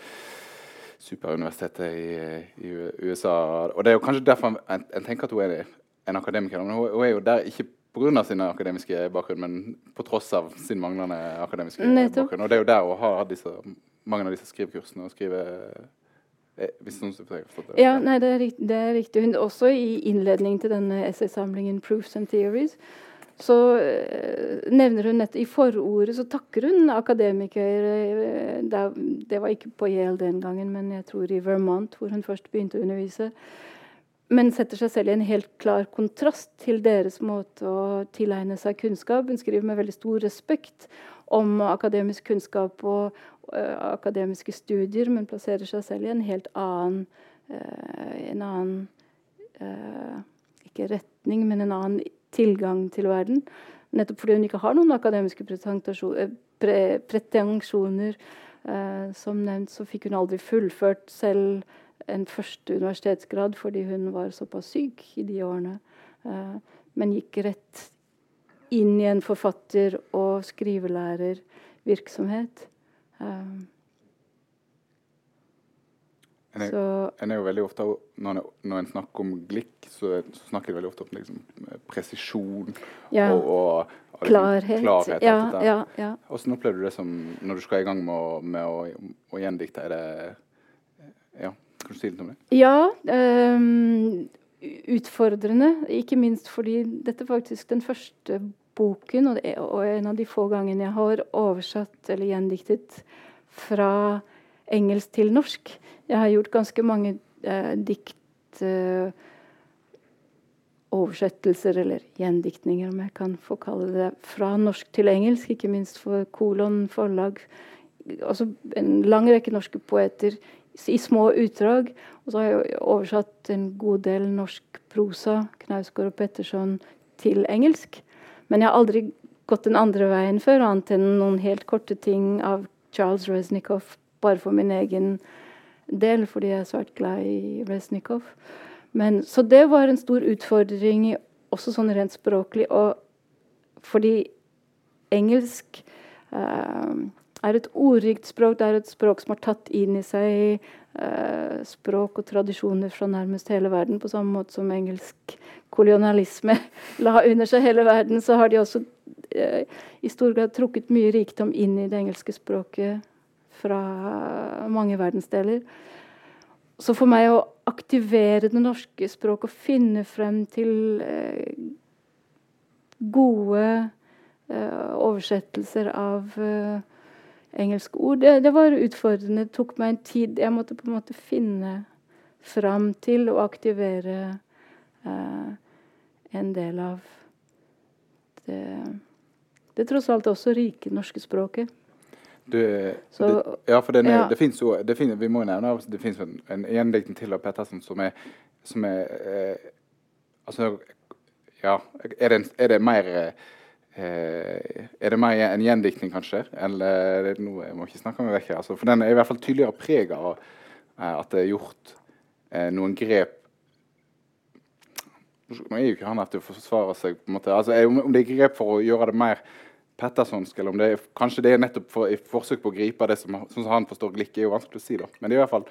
superuniversitetet i, i, USA. Og det er jo kanskje derfor en, en tenker at hun er en akademiker. Men hun, hun er jo der ikke pga. sin akademiske bakgrunn, men på tross av sin manglende akademiske Nettopp. bakgrunn. Og det er jo der hun har disse mange av disse skrivekursene og skrive eh, hvis noen det. Ja, nei, det er, riktig, det er riktig. Også i innledningen til denne essaysamlingen 'Proofs and Theories' så uh, nevner hun nett, I forordet så takker hun akademikere uh, Det var ikke på Yale den gangen, men jeg tror i Vermont, hvor hun først begynte å undervise. Men setter seg selv i en helt klar kontrast til deres måte å tilegne seg kunnskap. Hun skriver med veldig stor respekt om akademisk kunnskap og uh, akademiske studier, men plasserer seg selv i en helt annen, uh, en annen uh, Ikke retning, men en annen tilgang til verden. Nettopp fordi hun ikke har noen akademiske pre pretensjoner. som nevnt så fikk hun aldri fullført selv en første universitetsgrad fordi hun var såpass syk i de årene. men gikk rett inn i en forfatter- og skrivelærervirksomhet. En, er, en er jo veldig ofte, når en, når en snakker om glikk, så, så, snakker en veldig ofte om liksom, presisjon ja. og, og, og liksom, klarhet. klarhet ja, ja, ja. Hvordan opplever du det som når du skal i gang med å, med å, å gjendikte? Er det Ja, kan du si litt om det? Ja. Um, utfordrende, ikke minst fordi dette er faktisk den første boken, og, det, og en av de få gangene jeg har oversatt eller gjendiktet fra engelsk til norsk. Jeg har gjort ganske mange eh, dikt eh, oversettelser, eller gjendiktninger, om jeg kan få kalle det, fra norsk til engelsk. Ikke minst for Kolon forlag. Altså en lang rekke norske poeter i små utdrag. Og så har jeg oversatt en god del norsk prosa, Knausgård og Petterson, til engelsk. Men jeg har aldri gått den andre veien før, annet enn noen helt korte ting av Charles Resnikoff, bare for min egen del, fordi jeg er svært glad i Resnikoff. Men, så det var en stor utfordring, også sånn rent språklig. Og fordi engelsk uh, er et ordrikt språk. Det er et språk som har tatt inn i seg eh, språk og tradisjoner fra nærmest hele verden. På samme måte som engelsk kolonialisme la under seg hele verden, så har de også eh, i stor grad trukket mye rikdom inn i det engelske språket fra mange verdensdeler. Så for meg å aktivere det norske språket og finne frem til eh, gode eh, oversettelser av eh, engelske ord, det, det, var utfordrende. Det tok meg en tid. Jeg måtte på en måte finne fram til å aktivere eh, en del av det, det tross alt også rike norske språket. Du, så, det, ja, for er, ja. det fins jo det finnes, Vi må nevne det fins en, en gjendiktning til av Pettersen som er, som er eh, Altså, ja Er det, er det mer eh, er det mer en gjendiktning, kanskje? Eller er det noe jeg må ikke snakke meg vekk altså, For den er i hvert fall tydeligere preg av eh, at det er gjort eh, noen grep Nå er jo ikke han her til å forsvare seg. på en måte, altså, Om det er grep for å gjøre det mer Pettersonsk, eller om det er, kanskje det er nettopp for, i forsøk på å gripe det som, sånn som han forstår glikk, er jo vanskelig å si. da. Men det er i hvert fall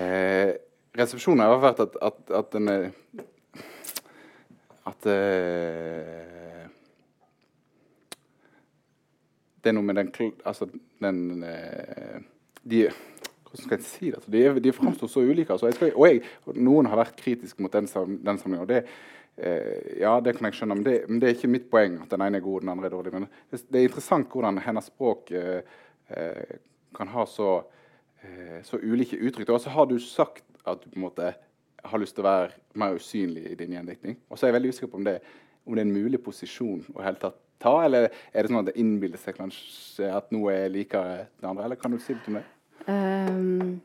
eh, Resepsjonen har vært at, at, at den er At eh, Det er noe med den Altså den eh, de, hvordan skal jeg si det? Altså, de, de framstår så ulike. Altså, jeg skal, og, jeg, noen har vært kritiske mot den, den sammenhengen. og det Eh, ja, det kan jeg skjønne, men det, men det, er ikke mitt poeng at den ene er god og den andre er dårlig. Men det, det er interessant hvordan hennes språk eh, eh kan ha så, eh, så ulike uttrykk. Og så har du sagt at du på en måte har lyst til å være mer usynlig i din gjendiktning. Og så er jeg veldig usikker på om det, om det er en mulig posisjon å helt tatt ta, eller er det sånn at det innbiller seg kanskje at noe er likere det andre? Eller kan du si litt om det? Um,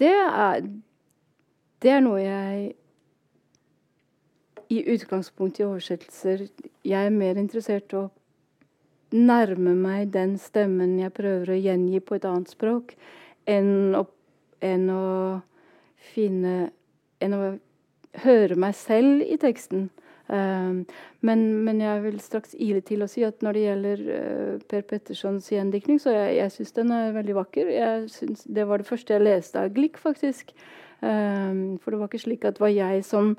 det, er, det er noe jeg i utgangspunktet i oversettelser Jeg er mer interessert i å nærme meg den stemmen jeg prøver å gjengi på et annet språk, enn å, enn å finne Enn å høre meg selv i teksten. Uh, men, men, jeg vil straks ile til å si at når det gjelder uh, Per Pettersons gjendiktning, så jeg, jeg syns den er veldig vakker. Det var det første jeg leste av Glick, faktisk. Uh, for det var ikke slik at det var jeg som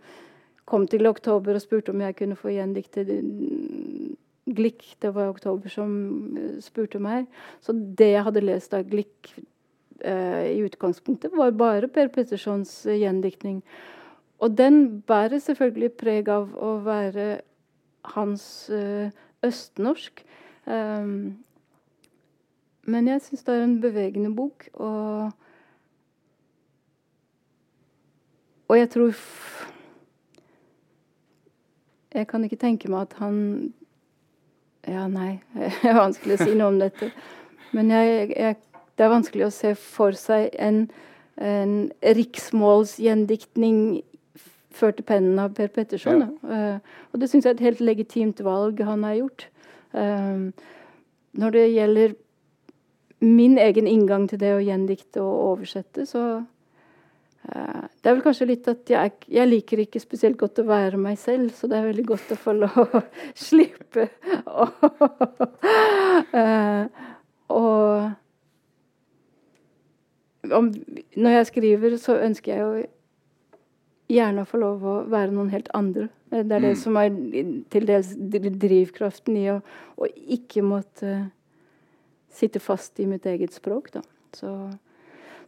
kom til oktober og spurte om jeg kunne få gjendikte Glick. Det var oktober som eh, spurte meg. Så det jeg hadde lest av Glick eh, i utgangspunktet, var bare Per Pettersons eh, gjendiktning. Og den bærer selvfølgelig preg av å være hans eh, østnorsk. Um, men jeg syns det er en bevegende bok, og Og jeg tror jeg kan ikke tenke meg at han Ja, nei, det er vanskelig å si noe om dette. Men jeg, jeg, det er vanskelig å se for seg en, en riksmålsgjendiktning ført til pennen av Per Petterson. Ja. Uh, og det syns jeg er et helt legitimt valg han har gjort. Uh, når det gjelder min egen inngang til det å gjendikte og oversette, så Eh, det er vel kanskje litt at jeg, jeg, liker ikke spesielt godt å være meg selv, så det er veldig godt å få lov å slippe å Og om, når jeg skriver, så ønsker jeg jo gjerne få lov å være noen helt andre. Det er det mm. som er til dels drivkraften i å, å ikke måtte sitte fast i mitt eget språk. Da. Så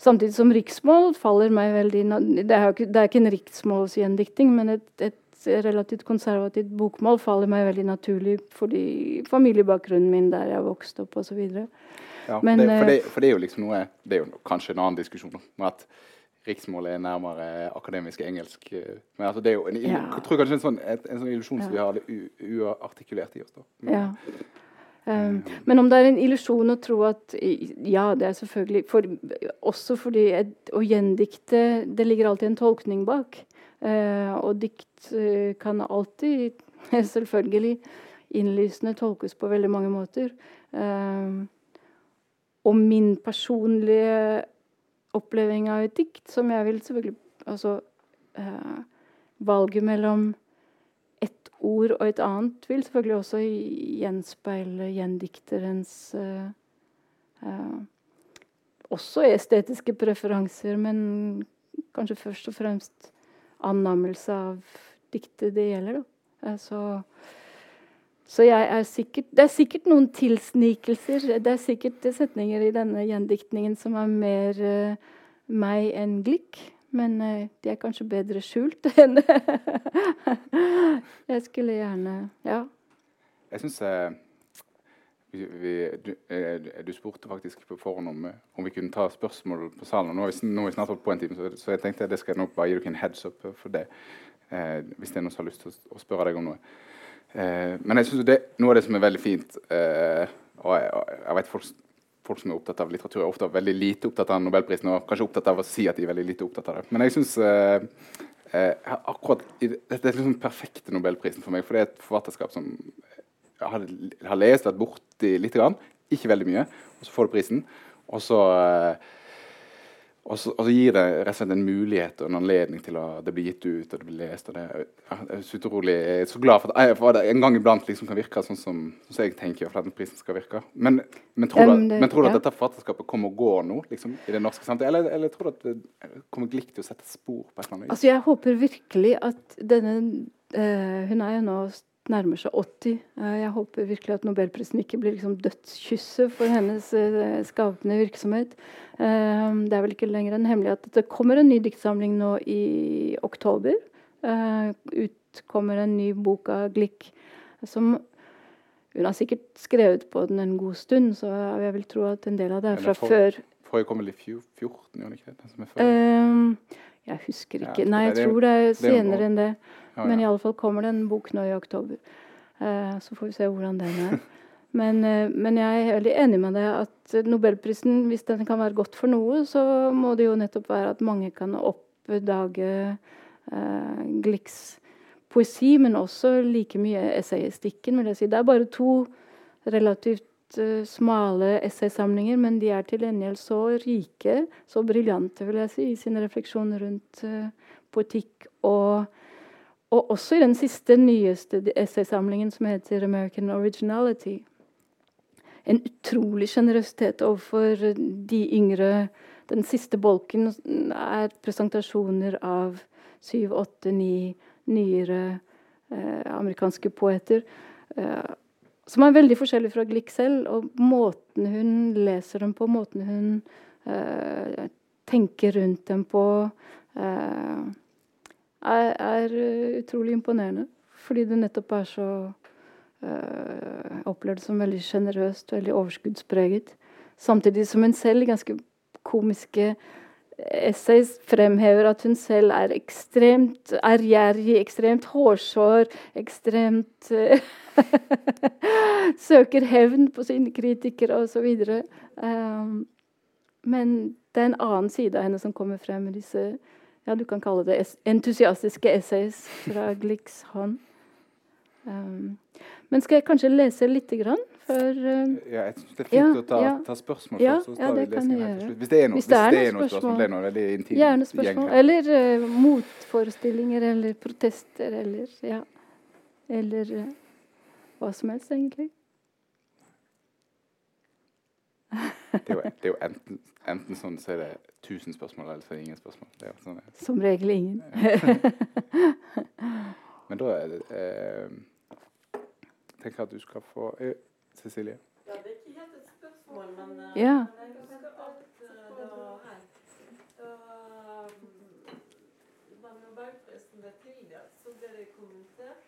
Samtidig som riksmål faller meg veldig Det er, ikke, det er ikke en riksmålsgjendikting, men et, et, relativt konservativt bokmål faller meg veldig naturlig fordi familiebakgrunnen min der jeg vokste opp osv. Ja, Men, det, for, det, eh, for det er jo liksom noe Det er jo kanskje en annen diskusjon om at riksmålet er nærmere akademisk engelsk. eh, Men altså, det er jo en, Ja. jeg tror kanskje en sånn, et, en sånn illusjon som vi har det uartikulert i oss. da. Men- Ja. Um, men om det er en illusjon å tro at Ja, det er selvfølgelig for, Også fordi et, å gjendikte Det ligger alltid en tolkning bak. Uh, og dikt uh, kan alltid, selvfølgelig, innlysende tolkes på veldig mange måter. Uh, og min personlige oppleving av et dikt, som jeg vil selvfølgelig Altså eh, valget mellom ett ord og et annet vil selvfølgelig også gjenspeile gjendikterens eh, eh, Også estetiske preferanser, men kanskje først og fremst annammelse av diktet det gjelder. Da. Eh, så, så jeg er sikkert Det er sikkert noen tilsnikelser. Det er sikkert setninger i denne gjendiktningen som er mer uh, meg enn Glick. Men uh, de er kanskje bedre skjult enn Jeg skulle gjerne Ja. Jeg syns uh, vi, du, eh, du spurte faktisk på forhånd om, eh, om vi kunne ta spørsmål på salen. Nå har vi, nå har vi snart holdt på en time, så, så jeg tenkte det skal jeg nok bare gi dere en heads up for det. Eh, hvis det er noen som har lyst til å, å spørre deg om noe. Eh, men jeg synes det, noe av det som er veldig fint eh, og jeg, jeg vet folk, folk som er opptatt av litteratur, er ofte veldig lite opptatt av Nobelprisen, og kanskje opptatt av å si at de er veldig lite opptatt av det. Men jeg syns eh, eh, akkurat Dette er liksom den perfekte Nobelprisen for meg, for det er et forfatterskap som jeg har, har lest, vært borti litt, grann, ikke veldig mye, og så får du prisen. Og så, eh, og så, og så gir det rett og slett en mulighet og en anledning til å det blir gitt ut og det blir lest. og det, ja, jeg, er så utrolig, jeg er så glad for at for at det en gang iblant liksom kan virke sånn som, sånn som jeg tenker at denne prisen skal virke. Men, men tror du, Um, at- det- men tror du at dette forfatterskapet kommer og går nå liksom, i det norske samtidig? Eller, eller tror du at det kommer Glick til å sette spor på et eller annet vis? Altså, jeg håper virkelig at denne eh, Hun er jo nå nærmer seg 80. Eh, jeg håper virkelig at nobelprisen ikke blir liksom dødskysset for hennes eh, skapende virksomhet. Eh, det er vel ikke lenger en hemmelighet at det kommer en ny diktsamling nå i oktober. Ut kommer en ny bok av Glick som hun har sikkert skrevet på den en god stund, så jeg vil tro at en del av det er fra for, før. Forrige kom vel i 14, gjorde den ikke det? Jeg husker ikke. Nei, jeg tror det er det er senere enn det. Ja, Men i ja. alle fall kommer det en bok nå i oktober. Eh, så får vi se hvordan den er. Men, eh, men jeg er veldig enig med deg at nobelprisen, hvis den kan være godt for noe, så må det jo nettopp være at mange kan oppdage eh, Glicks poesi, men også like mye essayistikken, vil jeg si. Det er bare to relativt eh, smale essaysamlinger, men de er til gjengjeld så rike, så briljante, vil jeg si, i sine refleksjoner rundt uh, poetikk og og også i den siste, nyeste essaysamlingen som heter 'American Originality'. En utrolig sjenerøsitet overfor de yngre. Den siste bolken er presentasjoner av syv, åtte, ni nyere eh, amerikanske poeter. Eh, som er veldig forskjellig fra Glick selv. Og måten hun leser dem på, måten hun eh, tenker rundt dem på eh, er, er uh, utrolig imponerende. Fordi det nettopp er så uh, opplevd som veldig sjenerøst, veldig overskuddspreget. Samtidig som hun selv ganske komiske essays fremhever at hun selv er ekstremt ærgjerrig, ekstremt hårsår, ekstremt uh, Søker hevn på sine kritikere osv. Um, men det er en annen side av henne som kommer frem med disse ja, du kan kalle det entusiastiske essays fra Glicks hånd. Um, men skal jeg kanskje lese lite grann før uh, Ja, jeg synes det er fint Ja, å ta, ja. ta spørsmål Ja, først. ja, det kan til gjøre. Hvis det er noe, Hvis det er det er noe spørsmål. det er noe veldig intimt Gjerne spørsmål. Eller uh, motforestillinger eller protester eller ja. Eller uh, hva som helst, egentlig. Det er jo, det er jo enten, enten sånn så er det 1000 spørsmål, eller så er det ingen spørsmål. Det er sånn, det. Som regel ingen. Men da er det eh, tenker jeg at du skal få eh, Cecilie. Ja, det er ikke helt et spørsmål, men eh, Ja. men jeg husker at eh, da, da mm, da Nobelprisen ble tildelt, så ble det kommentert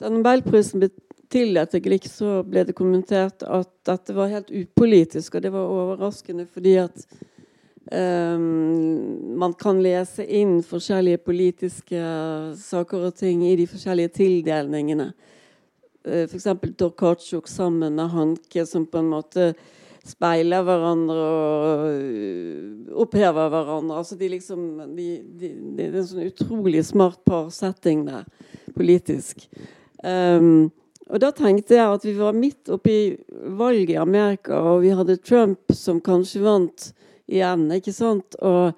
Da Nobelprisen ble til dette Glick, så ble det kommentert at dette var helt upolitisk, og det var overraskende fordi at um, man kan lese inn forskjellige politiske saker og ting i de forskjellige tildelingene. Uh, F.eks. Torkatsjuk sammen med Hanke, som på en måte speiler hverandre og uh, opphever hverandre. Altså de liksom, de, de, det er en sånn utrolig smart parsetting der, politisk. Um, og da tenkte jeg at vi var midt oppi valget i Amerika, og vi hadde Trump som kanskje vant igjen. ikke sant? Og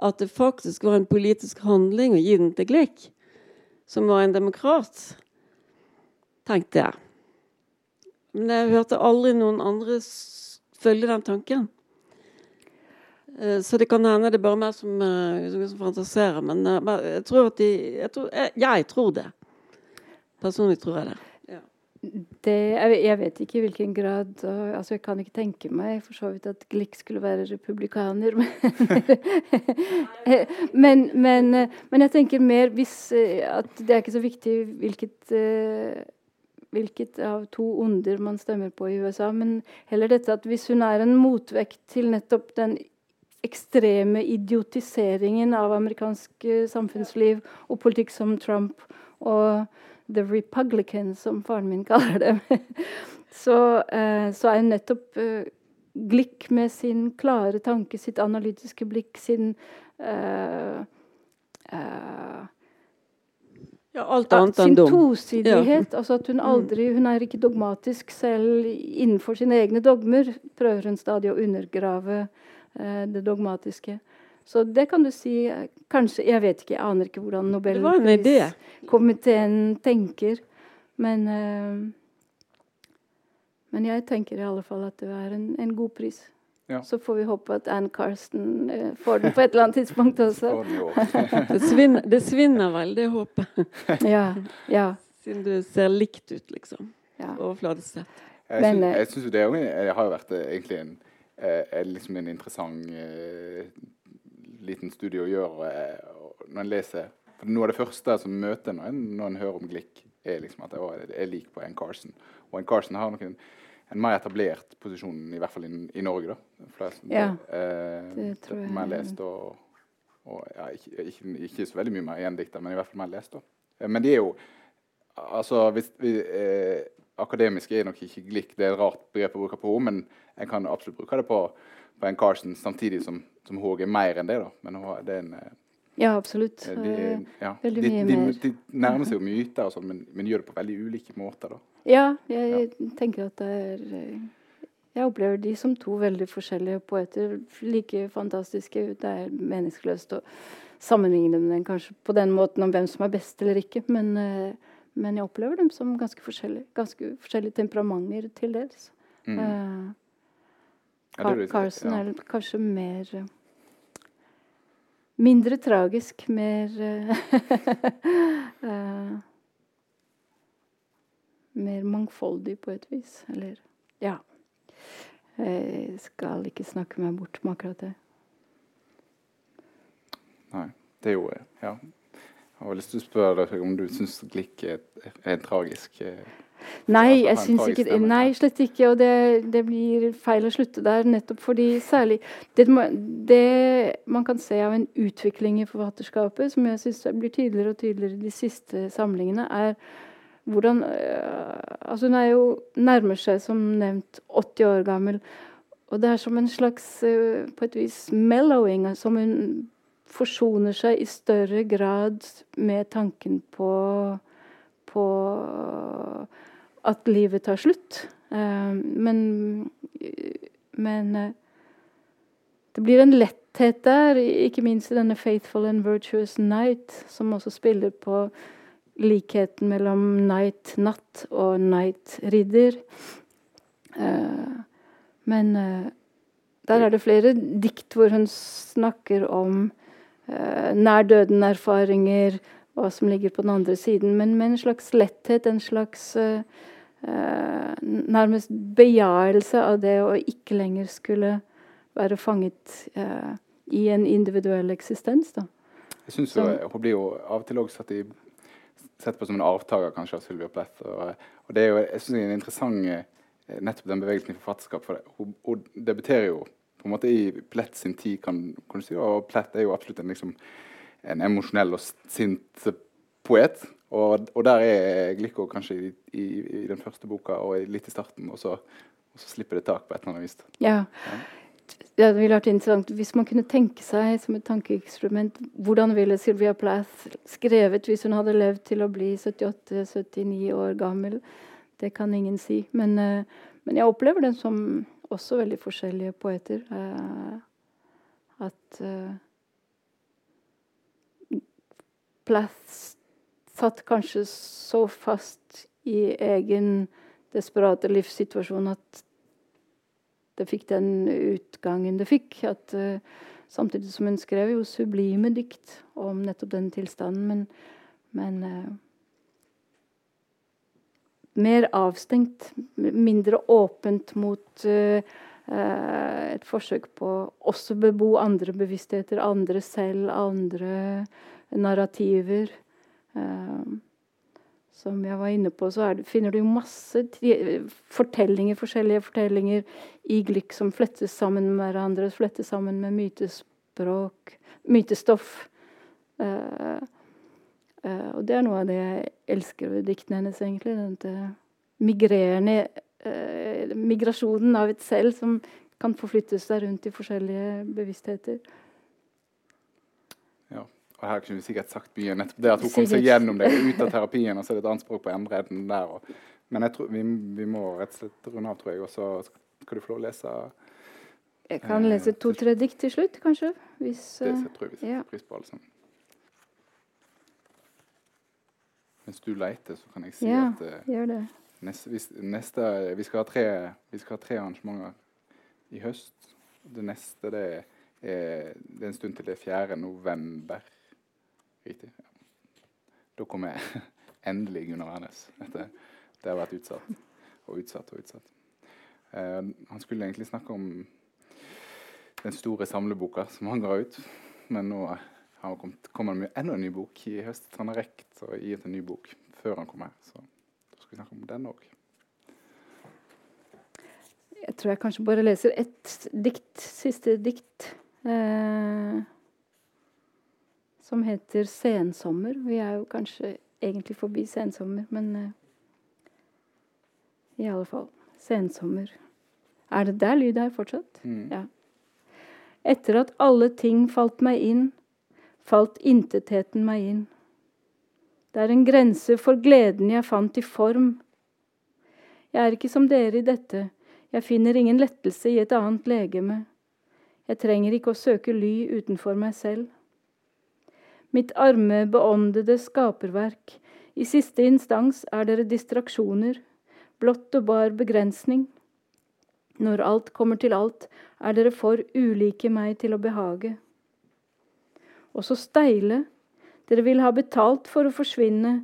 at det faktisk var en politisk handling å gi den til Glick, som var en demokrat, tenkte jeg. Men jeg hørte aldri noen andre følge den tanken. Eh, så det kan hende det er bare meg som, eh, som fantaserer, men eh, jeg tror at de jeg tror, jeg, jeg tror det. Personlig tror jeg det. Det, jeg vet ikke i hvilken grad altså Jeg kan ikke tenke meg for så vidt at Glick skulle være republikaner. Men, men, men, jeg tenker mer hvis at det er ikke så viktig hvilket, hvilket av to onder man stemmer på i USA, men heller dette at hvis hun er en motvekt til nettopp den ekstreme idiotiseringen av amerikansk samfunnsliv og politikk som Trump og The Republican, som faren min kaller dem, så, eh, så, er nettopp eh, Glick med sin klare tanke, sitt analytiske blikk, sin eh, eh ja, alt annet enn dum. Sin tosidighet. Ja. Altså at hun mm. aldri Hun er ikke dogmatisk selv innenfor sine egne dogmer. Prøver hun stadig å undergrave eh, det dogmatiske. Så det kan du si Kanskje Jeg vet ikke, jeg aner ikke hvordan Nobelpriskomiteen tenker. Men, uh, men jeg tenker i alle fall at det er en, en god pris. Ja. Så får vi håpe at Ann Carsten uh, får den på et eller annet tidspunkt også. det, svinner, det svinner vel, det håpet. ja, ja. Siden du ser likt ut, liksom. Ja. Overfladisk sett. Jeg syns, eh, synes det, det har jo vært egentlig en, liksom en interessant liten studie å gjøre uh, når en leser for Noe av det første som møter når en, når en hører om Glick, er liksom at det er lik på en Carson. Og en Carson har noen, en mer etablert posisjon, i hvert fall i, i Norge. da. Flest, ja, eh, det tror jeg. Mer lest og, og ja, ikke, ikke, ikke, så veldig mye mer gjendikta, men i hvert fall mer lest. da. Eh, men de er jo altså, hvis vi, eh, Akademisk er nok ikke Glick, det er et rart begrep å bruke på henne, men en kan absolutt bruke det på på en Carson, samtidig som, som Håg er mer enn det. da. Men det er en... Eh, ja, absolutt. Eh, de, ja. Veldig mye de, mer. De, nærmer seg jo myter, og sånt, men, men, gjør det på veldig ulike måter. da. Ja, jeg ja. tenker at det er eh, Jeg opplever de som to veldig forskjellige poeter. Like fantastiske. Det er meningsløst å sammenligne dem kanskje på den måten om hvem som er best eller ikke. Men, men jeg opplever dem som ganske forskjellige. Ganske forskjellige temperamenter til dels. Mm. Uh, Car Carson er kanskje mer eh, Mindre tragisk, mer uh, Mer mangfoldig på et vis. Eller ja. Jeg skal ikke snakke meg bort med akkurat det. Nei. Det er jo Ja. Jeg har lyst til å spørre deg om du syns glikk er, er tragisk. Nei, jeg syns ikke Nei, slett ikke. Og det, det, blir feil å slutte der, nettopp fordi særlig det, det, man kan se av en utvikling i forfatterskapet, som jeg syns blir tydeligere og tydeligere de siste samlingene, er hvordan øh, Altså, hun er jo nærmer seg, som nevnt, 80 år gammel. Og det er som en slags, øh, på et vis, mellowing. Som hun forsoner seg i større grad med tanken på på at livet tar slutt. Eh, men, men eh, det blir en letthet der, ikke minst i denne 'Faithful and Virtuous Night', som også spiller på likheten mellom Night natt og Night ridder. Eh, men der er det flere dikt hvor hun snakker om nær døden-erfaringer, hva som ligger på den andre siden, men med en slags letthet, en slags uh, nærmest begjærelse av det å ikke lenger skulle være fanget i en individuell eksistens. Da. Jeg syns hun blir jo av og til også satt i, sett på som en avtaker kanskje av Sylvia Plett. Og, og det er jo jeg synes det er en interessant eh, nettopp den bevegelsen i forfatterskap. For det. Hun, hun debuterer jo på en måte i Plett sin tid, kan, kan du si, og Plett er jo absolutt en, liksom, en emosjonell og sint poet. Og, og der er Glikko kanskje i, i, i, den første boka og litt i starten, og så, og så slipper det tak på et eller annet vis. Ja. ja. Det ville vært interessant Hvis man kunne tenke seg som et tankeeksperiment Hvordan ville Sylvia Plath skrevet hvis hun hadde levd til å bli 78-79 år gammel? Det kan ingen si. Men, uh, men, jeg opplever den som også veldig forskjellige poeter. Eh, at eh, Plath satt kanskje så fast i egen desperate livssituasjon at det fikk den utgangen det fikk. At, eh, samtidig som hun skrev jo sublime dikt om nettopp den tilstanden. Men, men uh, mer avstengt, mindre åpent mot uh, et forsøk på også bebo andre bevisstheter, andre selv, andre narrativer. Uh, som jeg var inne på, så det, finner du masse fortellinger, forskjellige fortellinger i Glikk som flettes sammen med hverandre, flettes sammen med mytespråk, mytestoff. Uh, og det er noe av det jeg elsker ved diktene hennes, egentlig. Denne migrerende uh, migrasjonen av et selv som kan forflytte seg rundt i forskjellige bevisstheter. Og her kunne vi sikkert sagt mye. nettopp det At hun kom seg gjennom det ut av terapien, og så er det et annet språk på enden der. Og, men jeg tror, vi, vi, må rett og slett runde av, tror jeg. Og så skal du få lov å lese Jeg kan eh, lese to-tre dikt til slutt, kanskje. Hvis, det tror jeg vi setter ja. pris på, alle sammen. Mens du leter, så kan jeg si ja, at uh, det. Neste, neste, vi, skal tre, vi, skal ha tre, arrangementer i høst. Det neste det er, det er en stund til det er 4. november. Riktig. Ja. Da kommer jeg endelig Gunnar Wærnes. Det har vært utsatt og utsatt og utsatt. Uh, han skulle egentlig snakke om den store samleboka som han ga ut. Men nå han kommer med enda en ny bok i høst. Han har rekt å gi ut en ny bok før han kom her. Så da skal vi snakke om den òg. Jeg tror jeg kanskje bare leser ett dikt, siste dikt. Eh, som heter 'Sensommer'. Vi er jo kanskje egentlig forbi sensommer, men eh, i alle fall. Sensommer. Er det der lyd er fortsatt? Mm. Ja. Etter at alle ting falt meg inn, falt intetheten meg inn. Det er en grense for gleden jeg fant i form. Jeg er ikke som dere i dette, jeg finner ingen lettelse i et annet legeme. Jeg trenger ikke å søke ly utenfor meg selv mitt arme, beåndede skaperverk. I siste instans er dere distraksjoner, blott og bar begrensning. Når alt kommer til alt, er dere for ulike meg til å behage. Og så steile, dere vil ha betalt for å forsvinne,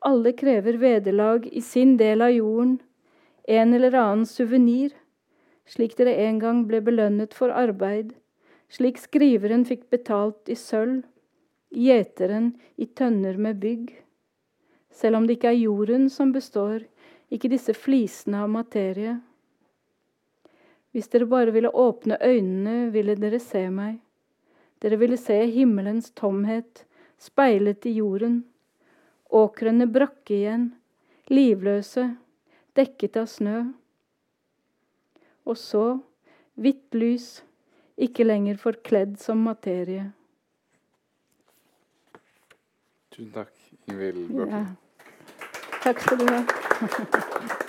alle krever vederlag i sin del av jorden, en eller annen suvenir, slik dere en gang ble belønnet for arbeid, slik skriveren fikk betalt i sølv gjeteren i tønner med bygg. Selv om det ikke er jorden som består, ikke disse flisene av materie. Hvis dere bare ville åpne øynene, ville dere se meg. Dere ville se himmelens tomhet speilet i jorden. Åkrene brakke igjen, livløse, dekket av snø. Og så, hvitt lys, ikke lenger forkledd som materie. Tusen takk, Ingvild Børken. Ja. Takk skal du ha.